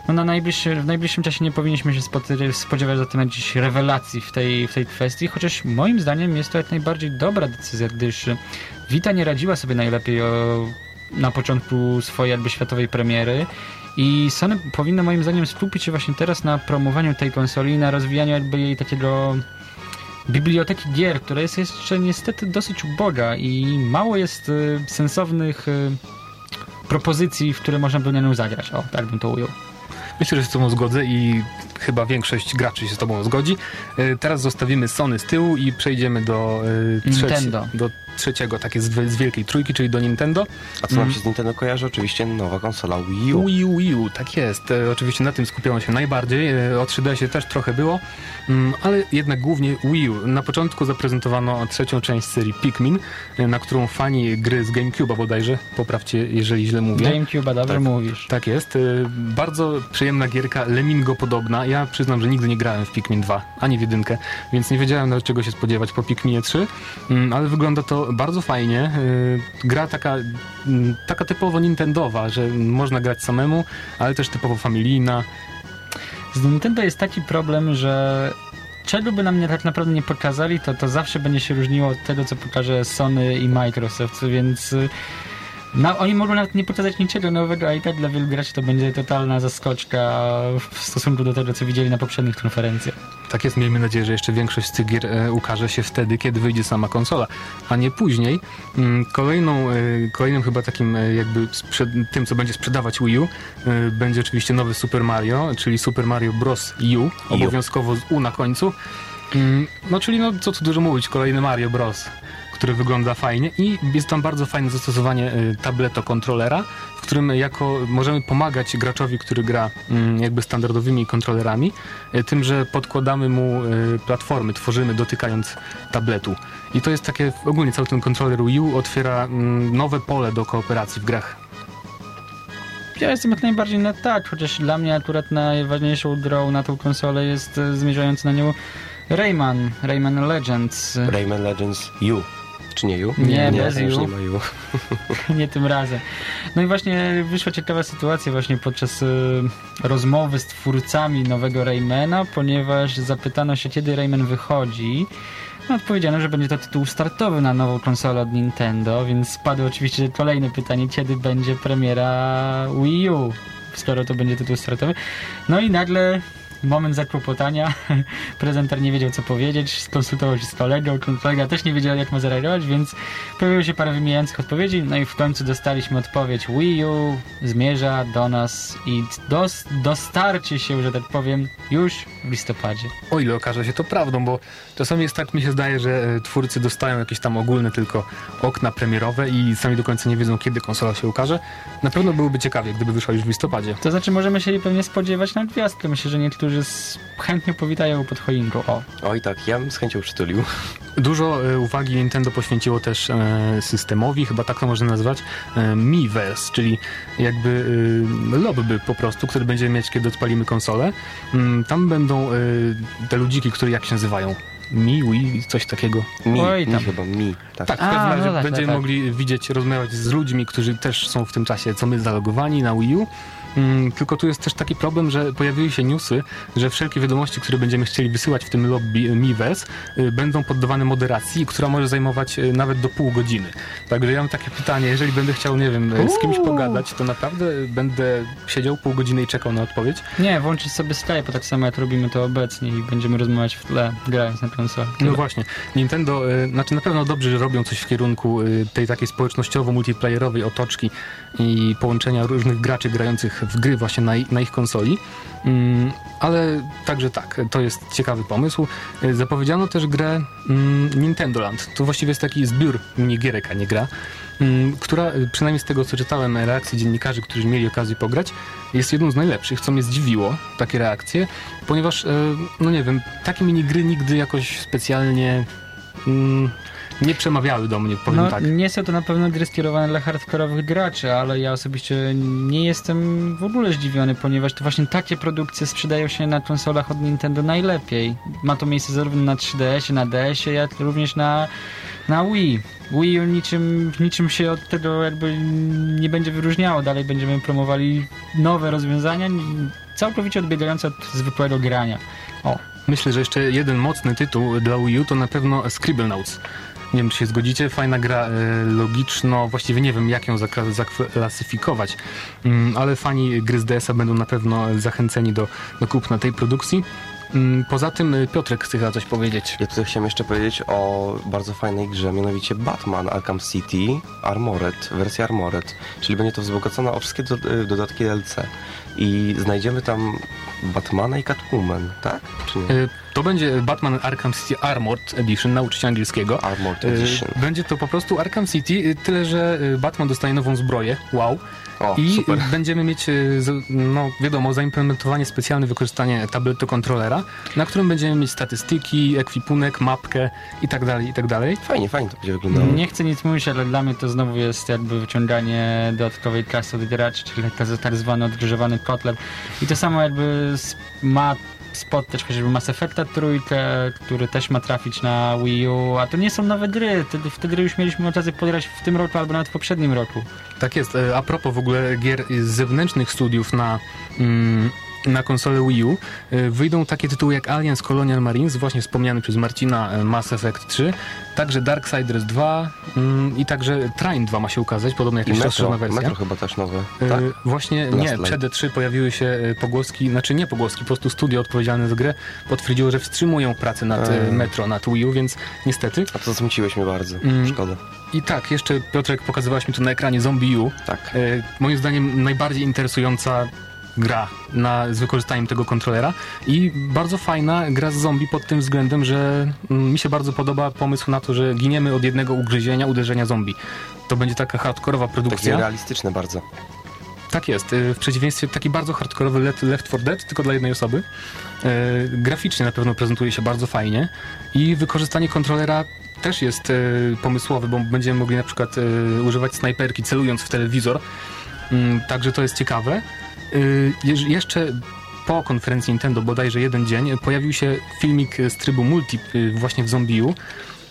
[SPEAKER 6] No na najbliższy, w najbliższym czasie nie powinniśmy się spodziewać zatem jakichś rewelacji w tej, w tej kwestii, chociaż moim zdaniem jest to jak najbardziej dobra decyzja, gdyż e, Vita nie radziła sobie najlepiej o, na początku swojej jakby światowej premiery i Sony powinno moim zdaniem skupić się właśnie teraz na promowaniu tej konsoli i na rozwijaniu jakby jej takiego biblioteki gier, która jest jeszcze niestety dosyć uboga i mało jest y, sensownych y, propozycji, w które można by na nią zagrać. O, tak bym to ujął.
[SPEAKER 4] Myślę, że się z tobą zgodzę i chyba większość graczy się z tobą zgodzi. Y, Teraz zostawimy Sony z tyłu i przejdziemy do, y, trzeci-
[SPEAKER 6] Nintendo.
[SPEAKER 4] do trzeciego, takie z, z wielkiej trójki, czyli do Nintendo.
[SPEAKER 5] A co nam
[SPEAKER 4] Mm.
[SPEAKER 5] się z Nintendo kojarzy? Oczywiście nowa konsola Wii U.
[SPEAKER 4] Wii U, Wii U, tak jest. E, oczywiście na tym skupiano się najbardziej. E, o 3DS-ie też trochę było, mm, ale jednak głównie Wii U. Na początku zaprezentowano trzecią część serii Pikmin, e, na którą fani gry z GameCube'a bodajże, poprawcie jeżeli źle mówię.
[SPEAKER 6] GameCube, dobrze
[SPEAKER 5] Tak.
[SPEAKER 6] mówisz.
[SPEAKER 4] Tak jest. Bardzo przyjemna gierka, Lemingo podobna. Ja przyznam, że nigdy nie grałem w Pikmin 2, ani w jedynkę, więc nie wiedziałem nawet czego się spodziewać po Pikminie 3, Mm, ale wygląda to bardzo fajnie. Y, Gra taka, mm, taka typowo nintendowa, że można grać samemu, ale też typowo familijna.
[SPEAKER 6] Z Nintendo jest taki problem, że czego by nam nie tak naprawdę nie pokazali, to to zawsze będzie się różniło od tego, co pokaże Sony i Microsoft, więc y, no, oni mogą nawet nie pokazać niczego nowego, a i tak dla wielu graczy to będzie totalna zaskoczka w stosunku do tego, co widzieli na poprzednich konferencjach.
[SPEAKER 4] Tak jest, miejmy nadzieję, że jeszcze większość z tych gier e, ukaże się wtedy, kiedy wyjdzie sama konsola, a nie później. Mm, Kolejną, e, kolejnym chyba takim e, jakby sprzed, tym, co będzie sprzedawać Wii U, będzie oczywiście nowy Super Mario, czyli Super Mario Bros. U, obowiązkowo z U na końcu. Mm, No czyli no, co tu dużo mówić, kolejny Mario Bros., który wygląda fajnie i jest tam bardzo fajne zastosowanie e, tableto kontrolera, w którym jako możemy pomagać graczowi, który gra mm, jakby standardowymi kontrolerami, e, tym, że podkładamy mu e, platformy, tworzymy dotykając tabletu. I to jest takie, ogólnie cały ten kontroler Wii U otwiera mm, nowe pole do kooperacji w grach.
[SPEAKER 6] Ja jestem jak najbardziej na tak, chociaż dla mnie akurat najważniejszą grą na tą konsolę jest e, zmierzający na nią Rayman, Rayman Legends.
[SPEAKER 5] Rayman Legends U. Czy nie U?
[SPEAKER 6] Nie,
[SPEAKER 5] nie,
[SPEAKER 6] bez
[SPEAKER 5] już
[SPEAKER 6] U.
[SPEAKER 5] nie ma U.
[SPEAKER 6] nie tym razem. No i właśnie wyszła ciekawa sytuacja właśnie podczas y, rozmowy z twórcami nowego Raymana, ponieważ zapytano się, kiedy Rayman wychodzi. No, odpowiedziano, że będzie to tytuł startowy na nową konsolę od Nintendo, więc spadło oczywiście kolejne pytanie, kiedy będzie premiera Wii U, skoro to będzie tytuł startowy. No i nagle moment zakłopotania. Prezenter nie wiedział, co powiedzieć, skonsultował się z kolegą, kolega też nie wiedział, jak ma zareagować, więc pojawiło się parę wymijających odpowiedzi, no i w końcu dostaliśmy odpowiedź Wii U zmierza do nas i dos, dostarczy się, że tak powiem, już w listopadzie.
[SPEAKER 4] O ile okaże się to prawdą, bo czasami jest tak, mi się zdaje, że e, twórcy dostają jakieś tam ogólne tylko okna premierowe i sami do końca nie wiedzą, kiedy konsola się ukaże. Na pewno byłoby ciekawie, gdyby wyszła już w listopadzie.
[SPEAKER 6] To znaczy możemy się pewnie spodziewać na gwiazdkę. Myślę, że niektórzy z... chętnie powitają pod choinką. O,
[SPEAKER 5] Oj tak, ja bym z chęcią przytulił.
[SPEAKER 4] Dużo e, uwagi Nintendo poświęciło też e, systemowi, chyba tak to można nazwać, e, Miiverse, czyli jakby lobby po prostu, który będziemy mieć, kiedy odpalimy konsolę. Mm, tam będą te ludziki, które jak się nazywają? Mi, Wii, coś takiego.
[SPEAKER 5] Mi,
[SPEAKER 6] Oj,
[SPEAKER 5] mi
[SPEAKER 6] tam.
[SPEAKER 5] chyba, mi. Tak.
[SPEAKER 4] Tak, w każdym razie
[SPEAKER 6] no tak,
[SPEAKER 4] będziemy
[SPEAKER 6] tak, tak.
[SPEAKER 4] mogli widzieć, rozmawiać z ludźmi, którzy też są w tym czasie, co my, zalogowani na Wii U. Mm, tylko tu jest też taki problem, że pojawiły się newsy, że wszelkie wiadomości, które będziemy chcieli wysyłać w tym lobby y, Miiverse, y, będą poddawane moderacji, która może zajmować y, nawet do pół godziny. Także ja mam takie pytanie, jeżeli będę chciał, nie wiem, y, z kimś pogadać, to naprawdę będę siedział pół godziny i czekał na odpowiedź.
[SPEAKER 6] Nie, włączyć sobie Skype, tak samo jak robimy to obecnie i będziemy rozmawiać w tle, grając na konsolę.
[SPEAKER 4] No właśnie, Nintendo, y, znaczy na pewno dobrze, że robią coś w kierunku y, tej takiej społecznościowo-multiplayerowej otoczki i połączenia różnych graczy grających w gry właśnie na, na ich konsoli. Mm, ale także tak, to jest ciekawy pomysł. Y, Zapowiedziano też grę mm, Nintendo Land. To właściwie jest taki zbiór minigierek, a nie gra, mm, która y, przynajmniej z tego co czytałem reakcji dziennikarzy, którzy mieli okazję pograć, jest jedną z najlepszych, co mnie zdziwiło, takie reakcje, ponieważ, y, no nie wiem, takie minigry nigdy jakoś specjalnie mm, nie przemawiały do mnie, powiem
[SPEAKER 6] No,
[SPEAKER 4] tak.
[SPEAKER 6] nie są to na pewno gry skierowane dla hardkorowych graczy, ale ja osobiście nie jestem w ogóle zdziwiony, ponieważ to właśnie takie produkcje sprzedają się na konsolach od Nintendo najlepiej. Ma to miejsce zarówno na 3DS, na DS, jak również na, na Wii. Wii niczym, niczym się od tego jakby nie będzie wyróżniało. Dalej będziemy promowali nowe rozwiązania, całkowicie odbiegające od zwykłego grania. O,
[SPEAKER 4] Myślę, że jeszcze jeden mocny tytuł dla Wii U to na pewno Scribblenauts. Nie wiem, czy się zgodzicie. Fajna gra e, logiczno, właściwie nie wiem, jak ją zakla- zaklasyfikować, mm, ale fani gry z DS-a będą na pewno zachęceni do, do kupna tej produkcji. Mm, Poza tym e, Piotrek chce coś powiedzieć.
[SPEAKER 5] Ja tutaj chciałem jeszcze powiedzieć o bardzo fajnej grze, mianowicie Batman Arkham City Armored, wersja Armored, czyli będzie to wzbogacona o wszystkie do, y, dodatki DLC. I znajdziemy tam Batmana i Catwoman, tak?
[SPEAKER 4] E, To będzie Batman Arkham City Armored Edition, nauczyciel angielskiego.
[SPEAKER 5] Armored
[SPEAKER 4] E,
[SPEAKER 5] Edition.
[SPEAKER 4] Będzie to po prostu Arkham City, e, tyle że Batman dostaje nową zbroję, wow.
[SPEAKER 5] O,
[SPEAKER 4] I
[SPEAKER 5] super.
[SPEAKER 4] będziemy mieć, z- no wiadomo, zaimplementowanie, specjalne wykorzystanie tabletu kontrolera, na którym będziemy mieć statystyki, ekwipunek, mapkę i tak dalej, i tak dalej.
[SPEAKER 5] Fajnie, fajnie to będzie wyglądało.
[SPEAKER 6] Nie chcę nic mówić, ale dla mnie to znowu jest jakby wyciąganie dodatkowej kasy od graczy, czyli tak, zwany odgrzewany kotlet. I to samo jakby ma spot też chociażby Mass Effecta trójkę, który też ma trafić na Wii U, a to nie są nowe gry, te, w te gry już mieliśmy okazję podrać w tym roku albo nawet w poprzednim roku.
[SPEAKER 4] Tak jest. E, A propos w ogóle gier z zewnętrznych studiów na, mm, na konsolę Wii U, e, wyjdą takie tytuły jak Aliens Colonial Marines, właśnie wspomniany przez Marcina e, Mass Effect 3, także Darksiders 2 mm, i także Trine 2 ma się ukazać, podobno jakaś rozszerzona wersja.
[SPEAKER 5] Metro chyba też nowe,
[SPEAKER 4] E,
[SPEAKER 5] tak?
[SPEAKER 4] Właśnie
[SPEAKER 5] Last
[SPEAKER 4] nie,
[SPEAKER 5] Light.
[SPEAKER 4] przed E3 pojawiły się e, pogłoski, znaczy nie pogłoski, po prostu studio odpowiedzialne za grę potwierdziło, że wstrzymują pracę nad e,
[SPEAKER 5] Eee.
[SPEAKER 4] Metro, nad Wii U, więc niestety.
[SPEAKER 5] A to zasmuciłeś mnie bardzo,
[SPEAKER 4] Mm.
[SPEAKER 5] szkoda.
[SPEAKER 4] I tak, jeszcze Piotrek pokazywałeś mi tu na ekranie Zombie U.
[SPEAKER 5] Tak.
[SPEAKER 4] E, moim zdaniem najbardziej interesująca gra na, z wykorzystaniem tego kontrolera i bardzo fajna gra z zombie pod tym względem, że mm, mi się bardzo podoba pomysł na to, że giniemy od jednego ugryzienia, uderzenia zombie. To będzie taka hardkorowa
[SPEAKER 5] Takie
[SPEAKER 4] produkcja.
[SPEAKER 5] realistyczne bardzo.
[SPEAKER 4] Tak jest. y, W przeciwieństwie taki bardzo hardkorowy Left, Left 4 Dead, tylko dla jednej osoby. E, Graficznie na pewno prezentuje się bardzo fajnie i wykorzystanie kontrolera też jest e, pomysłowe, bo będziemy mogli na przykład używać snajperki celując w telewizor. Mm, Także to jest ciekawe. Y, Jeszcze po konferencji Nintendo, bodajże jeden dzień, pojawił się filmik z trybu multi y, właśnie w Zombiu.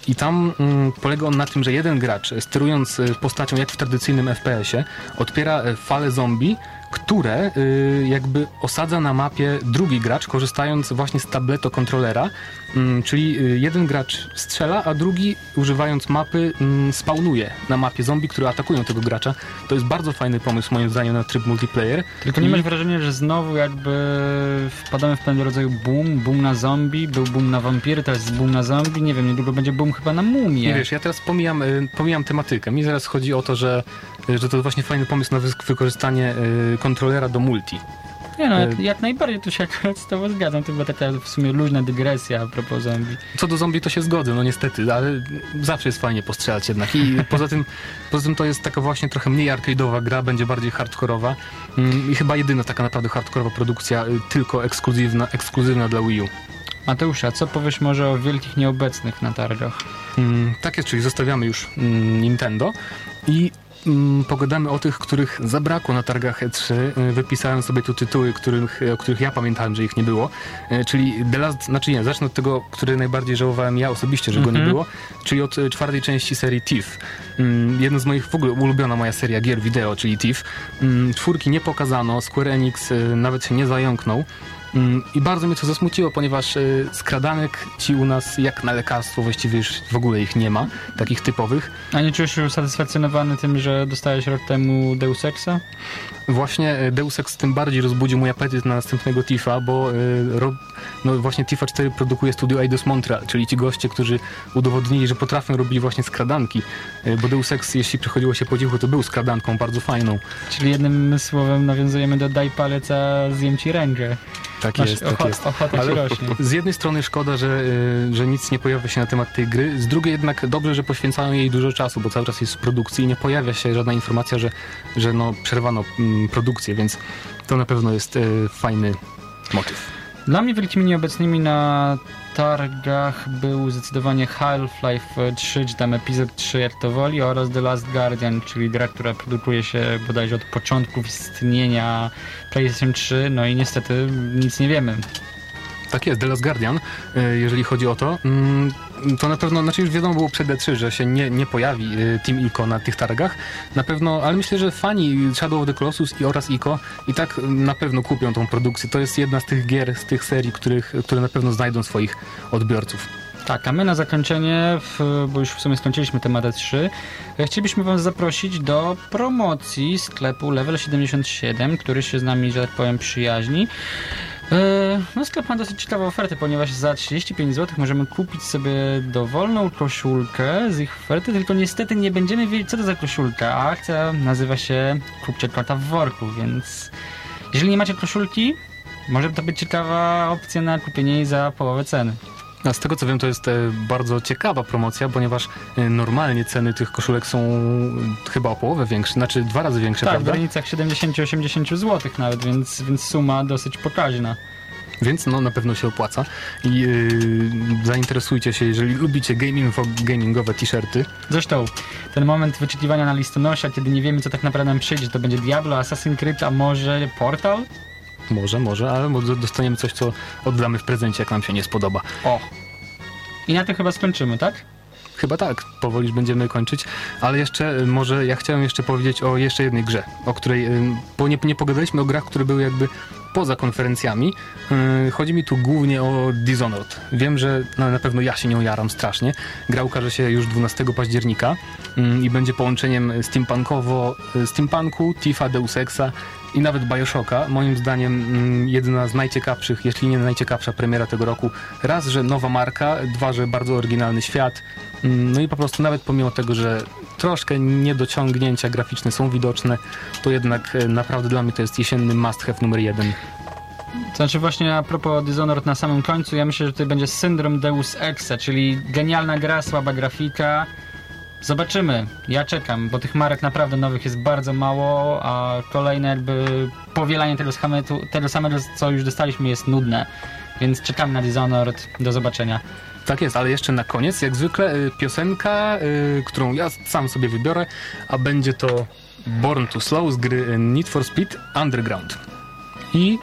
[SPEAKER 4] I tam mm, polega on na tym, że jeden gracz, sterując e, postacią jak w tradycyjnym FPS-ie, odpiera fale zombie, które y, jakby osadza na mapie drugi gracz, korzystając właśnie z tableto kontrolera. Mm, czyli y, jeden gracz strzela, a drugi używając mapy mm, spawnuje na mapie zombie, które atakują tego gracza. To jest bardzo fajny pomysł moim zdaniem na tryb multiplayer.
[SPEAKER 6] Tylko nie
[SPEAKER 4] I-
[SPEAKER 6] masz wrażenia, że znowu jakby wpadamy w pewnego rodzaju boom, boom na zombie, był boom na wampiry, teraz jest boom na zombie, nie wiem, niedługo będzie boom chyba na mumie.
[SPEAKER 4] Nie wiesz, ja teraz pomijam, y, pomijam tematykę. Mi zaraz chodzi o to, że, że to właśnie fajny pomysł na wy- wykorzystanie y, kontrolera do multi.
[SPEAKER 6] Nie no,
[SPEAKER 4] E,
[SPEAKER 6] jak, jak najbardziej tu się akurat z tobą zgadzam, to była taka w sumie luźna dygresja a propos zombie.
[SPEAKER 4] Co do zombie to się zgodzę, no niestety, ale zawsze jest fajnie postrzelać jednak. I poza tym, poza tym to jest taka właśnie trochę mniej arcade'owa gra, będzie bardziej hardkorowa. Mm, I chyba jedyna taka naprawdę hardkorowa produkcja, y, tylko ekskluzywna, ekskluzywna dla Wii U.
[SPEAKER 6] Mateusza, co powiesz może o wielkich nieobecnych na targach?
[SPEAKER 4] Mm, tak jest, czyli zostawiamy już mm, Nintendo i pogadamy o tych, których zabrakło na targach E3. Y, Wypisałem sobie tu tytuły, których, o których ja pamiętałem, że ich nie było. Y, Czyli The Last, znaczy nie, zacznę od tego, który najbardziej żałowałem ja osobiście, że go nie
[SPEAKER 6] Mhm.
[SPEAKER 4] było, czyli od czwartej części serii Thief. mm, jedno z moich w ogóle ulubiona moja seria gier wideo, czyli TIFF. Mm, czwórki nie pokazano, Square Enix nawet się nie zająknął. Mm, I bardzo mnie to zasmuciło, ponieważ y, skradanek ci u nas jak na lekarstwo właściwie już w ogóle ich nie ma, takich typowych.
[SPEAKER 6] A nie czujesz się usatysfakcjonowany tym, że dostałeś rok temu Deus Exa?
[SPEAKER 4] Właśnie e, Deus Ex tym bardziej rozbudził mój apetyt na następnego Tifa, bo ro, no właśnie Tifa 4 produkuje studio Eidos Montreal, czyli ci goście, którzy udowodnili, że potrafią robić właśnie skradanki, bo Deus Ex, jeśli przychodziło się po cichu, to był skradanką bardzo fajną.
[SPEAKER 6] Czyli jednym słowem nawiązujemy do daj palec, a zjem ci rękę.
[SPEAKER 4] Tak
[SPEAKER 6] Masz
[SPEAKER 4] jest, tak
[SPEAKER 6] ocho-
[SPEAKER 4] jest.
[SPEAKER 6] ochota
[SPEAKER 4] Ale
[SPEAKER 6] rośnie.
[SPEAKER 4] z jednej strony szkoda, że, e, że nic nie pojawia się na temat tej gry, z drugiej jednak dobrze, że poświęcają jej dużo czasu, bo cały czas jest w produkcji i nie pojawia się żadna informacja, że, że no, przerwano mm, produkcję, więc to na pewno jest e, fajny motyw.
[SPEAKER 6] Dla mnie wielkimi nieobecnymi na targach był zdecydowanie Half-Life 3, czy tam epizod 3, jak to woli, oraz The Last Guardian, czyli gra, która produkuje się bodajże od początków istnienia PlayStation 3, no i niestety nic nie wiemy.
[SPEAKER 4] Tak jest, The Last Guardian, e, jeżeli chodzi o to, mm, to na pewno, znaczy już wiadomo było przed E3, że się nie, nie pojawi e, Team Ico na tych targach, na pewno, ale myślę, że fani Shadow of the Colossus i oraz Ico i tak na pewno kupią tą produkcję. To jest jedna z tych gier, z tych serii, których, które na pewno znajdą swoich odbiorców.
[SPEAKER 6] Tak, a my na zakończenie, w, bo już w sumie skończyliśmy temat E3, e, chcielibyśmy Was zaprosić do promocji sklepu Level 77, który się z nami, że tak powiem, przyjaźni. E, No sklep ma dosyć ciekawą ofertę, ponieważ za 35 zł możemy kupić sobie dowolną koszulkę z ich oferty, tylko niestety nie będziemy wiedzieć, co to za koszulka, a akcja nazywa się Kupcie kota w worku, więc jeżeli nie macie koszulki, może to być ciekawa opcja na kupienie jej za połowę ceny.
[SPEAKER 4] A z tego co wiem, to jest e, bardzo ciekawa promocja, ponieważ e, normalnie ceny tych koszulek są e, chyba o połowę większe, znaczy dwa razy większe,
[SPEAKER 6] Tak, w
[SPEAKER 4] prawda?
[SPEAKER 6] granicach 70-80 zł nawet, więc, więc suma dosyć pokaźna.
[SPEAKER 4] Więc no na pewno się opłaca i yy, zainteresujcie się, jeżeli lubicie gamingo, gamingowe t-shirty.
[SPEAKER 6] Zresztą ten moment wyczekiwania na listonosza, kiedy nie wiemy co tak naprawdę nam przyjdzie, to będzie Diablo, Assassin's Creed, a może Portal?
[SPEAKER 4] Może, może, ale może dostaniemy coś, co oddamy w prezencie, jak nam się nie spodoba.
[SPEAKER 6] O! I na tym chyba skończymy, tak?
[SPEAKER 4] Chyba tak, powoli już będziemy kończyć, ale jeszcze y, może ja chciałem jeszcze powiedzieć o jeszcze jednej grze, o której, y, bo nie, nie pogadaliśmy o grach, które były jakby poza konferencjami. Y, Chodzi mi tu głównie o Dishonored. Wiem, że no, na pewno ja się nią jaram strasznie. Gra ukaże się już 12 października y, i będzie połączeniem steampunkowo, steampunku, Tifa, Deus Exa i nawet Bioshocka. Moim zdaniem mm, jedna z najciekawszych, jeśli nie najciekawsza premiera tego roku. Raz, że nowa marka, dwa, że bardzo oryginalny świat. Mm, No i po prostu nawet pomimo tego, że troszkę niedociągnięcia graficzne są widoczne, to jednak e, naprawdę dla mnie to jest jesienny must have numer jeden.
[SPEAKER 6] Znaczy właśnie a propos Dishonored na samym końcu, ja myślę, że tutaj będzie syndrom Deus Exa, czyli genialna gra, słaba grafika. Zobaczymy. Ja czekam, bo tych marek naprawdę nowych jest bardzo mało, a kolejne jakby powielanie tego, schametu, tego samego, co już dostaliśmy jest nudne. Więc czekamy na Dishonored. Do zobaczenia.
[SPEAKER 4] Tak jest, ale jeszcze na koniec, jak zwykle, y, piosenka, y, którą ja sam sobie wybiorę, a będzie to Born to Slow z gry Need for Speed Underground. I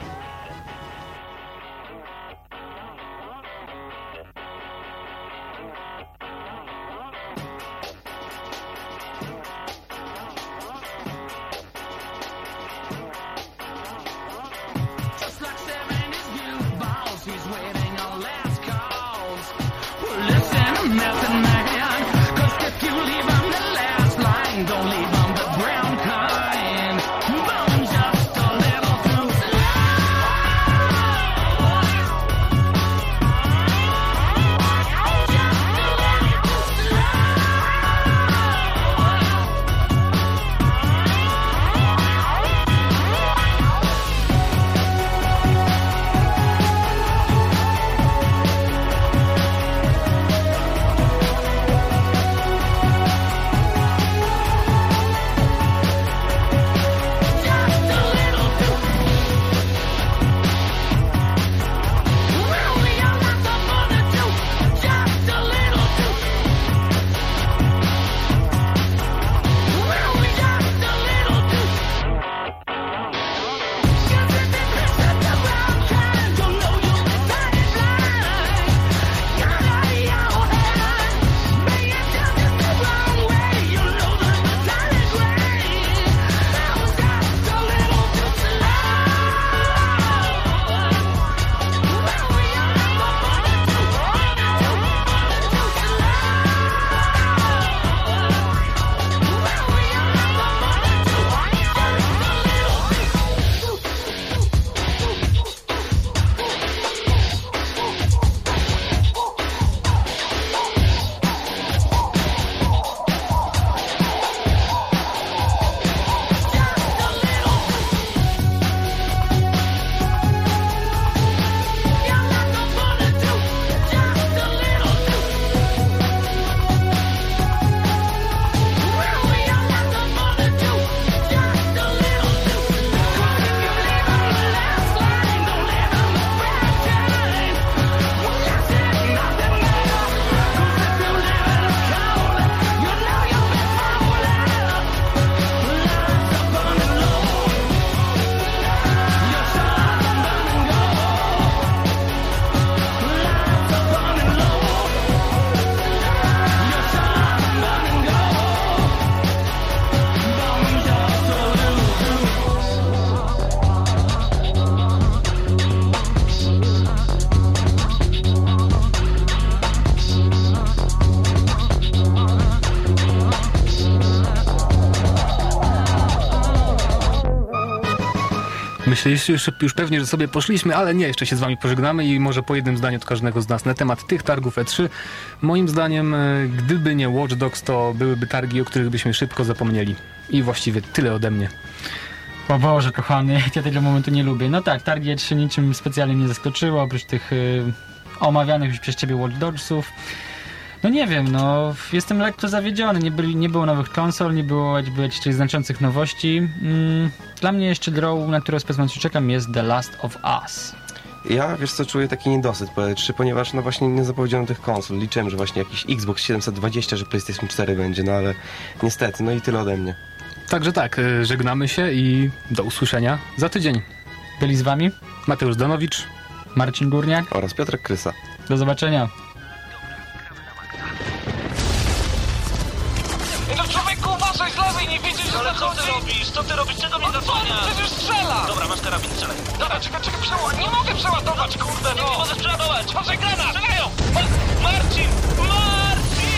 [SPEAKER 4] Myśleliście już, już pewnie, że sobie poszliśmy, ale nie, jeszcze się z wami pożegnamy i może po jednym zdaniu od każdego z nas na temat tych targów E3. Moim zdaniem, e, gdyby nie Watch Dogs, to byłyby targi, o których byśmy szybko zapomnieli. I właściwie tyle ode mnie.
[SPEAKER 6] O Boże, kochany, ja tego momentu nie lubię. No tak, targi E3 niczym specjalnie nie zaskoczyło, oprócz tych y, omawianych już przez ciebie Watch Dogsów. No nie wiem, no jestem lekko zawiedziony. Nie, byli, nie było nowych konsol, nie było jakby jakichś znaczących nowości. Mm, dla mnie jeszcze grą, na którą z pewnością czekam, jest The Last of Us.
[SPEAKER 5] Ja, wiesz co, czuję taki niedosyt po E3, ponieważ no właśnie nie zapowiedziano tych konsol. Liczyłem, że właśnie jakiś Xbox 720, że PlayStation 4 będzie, no ale niestety, no i tyle ode mnie.
[SPEAKER 4] Także tak, e, żegnamy się i do usłyszenia za tydzień.
[SPEAKER 6] Byli z wami
[SPEAKER 4] Mateusz Danowicz.
[SPEAKER 6] Marcin Górniak.
[SPEAKER 5] Oraz Piotrek Krysa.
[SPEAKER 6] Do zobaczenia.
[SPEAKER 2] No człowieku, uważaj z lewej, nie widzisz, że Ale co ty robisz? Co ty robisz? Czego mnie zasłaniasz? przecież strzela! Dobra, masz karabin, strzelaj. Dobra, czekaj, czekaj, przeładuj. Nie mogę przeładować, kurde, no! Nie, nie możesz przeładować! Proszę, granat! Strzelają! Ma Marcin! Marcin!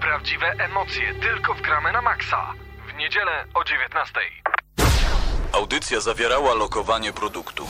[SPEAKER 3] Prawdziwe emocje tylko w gramy na maksa. W niedzielę o 19.
[SPEAKER 7] Audycja zawierała lokowanie produktu.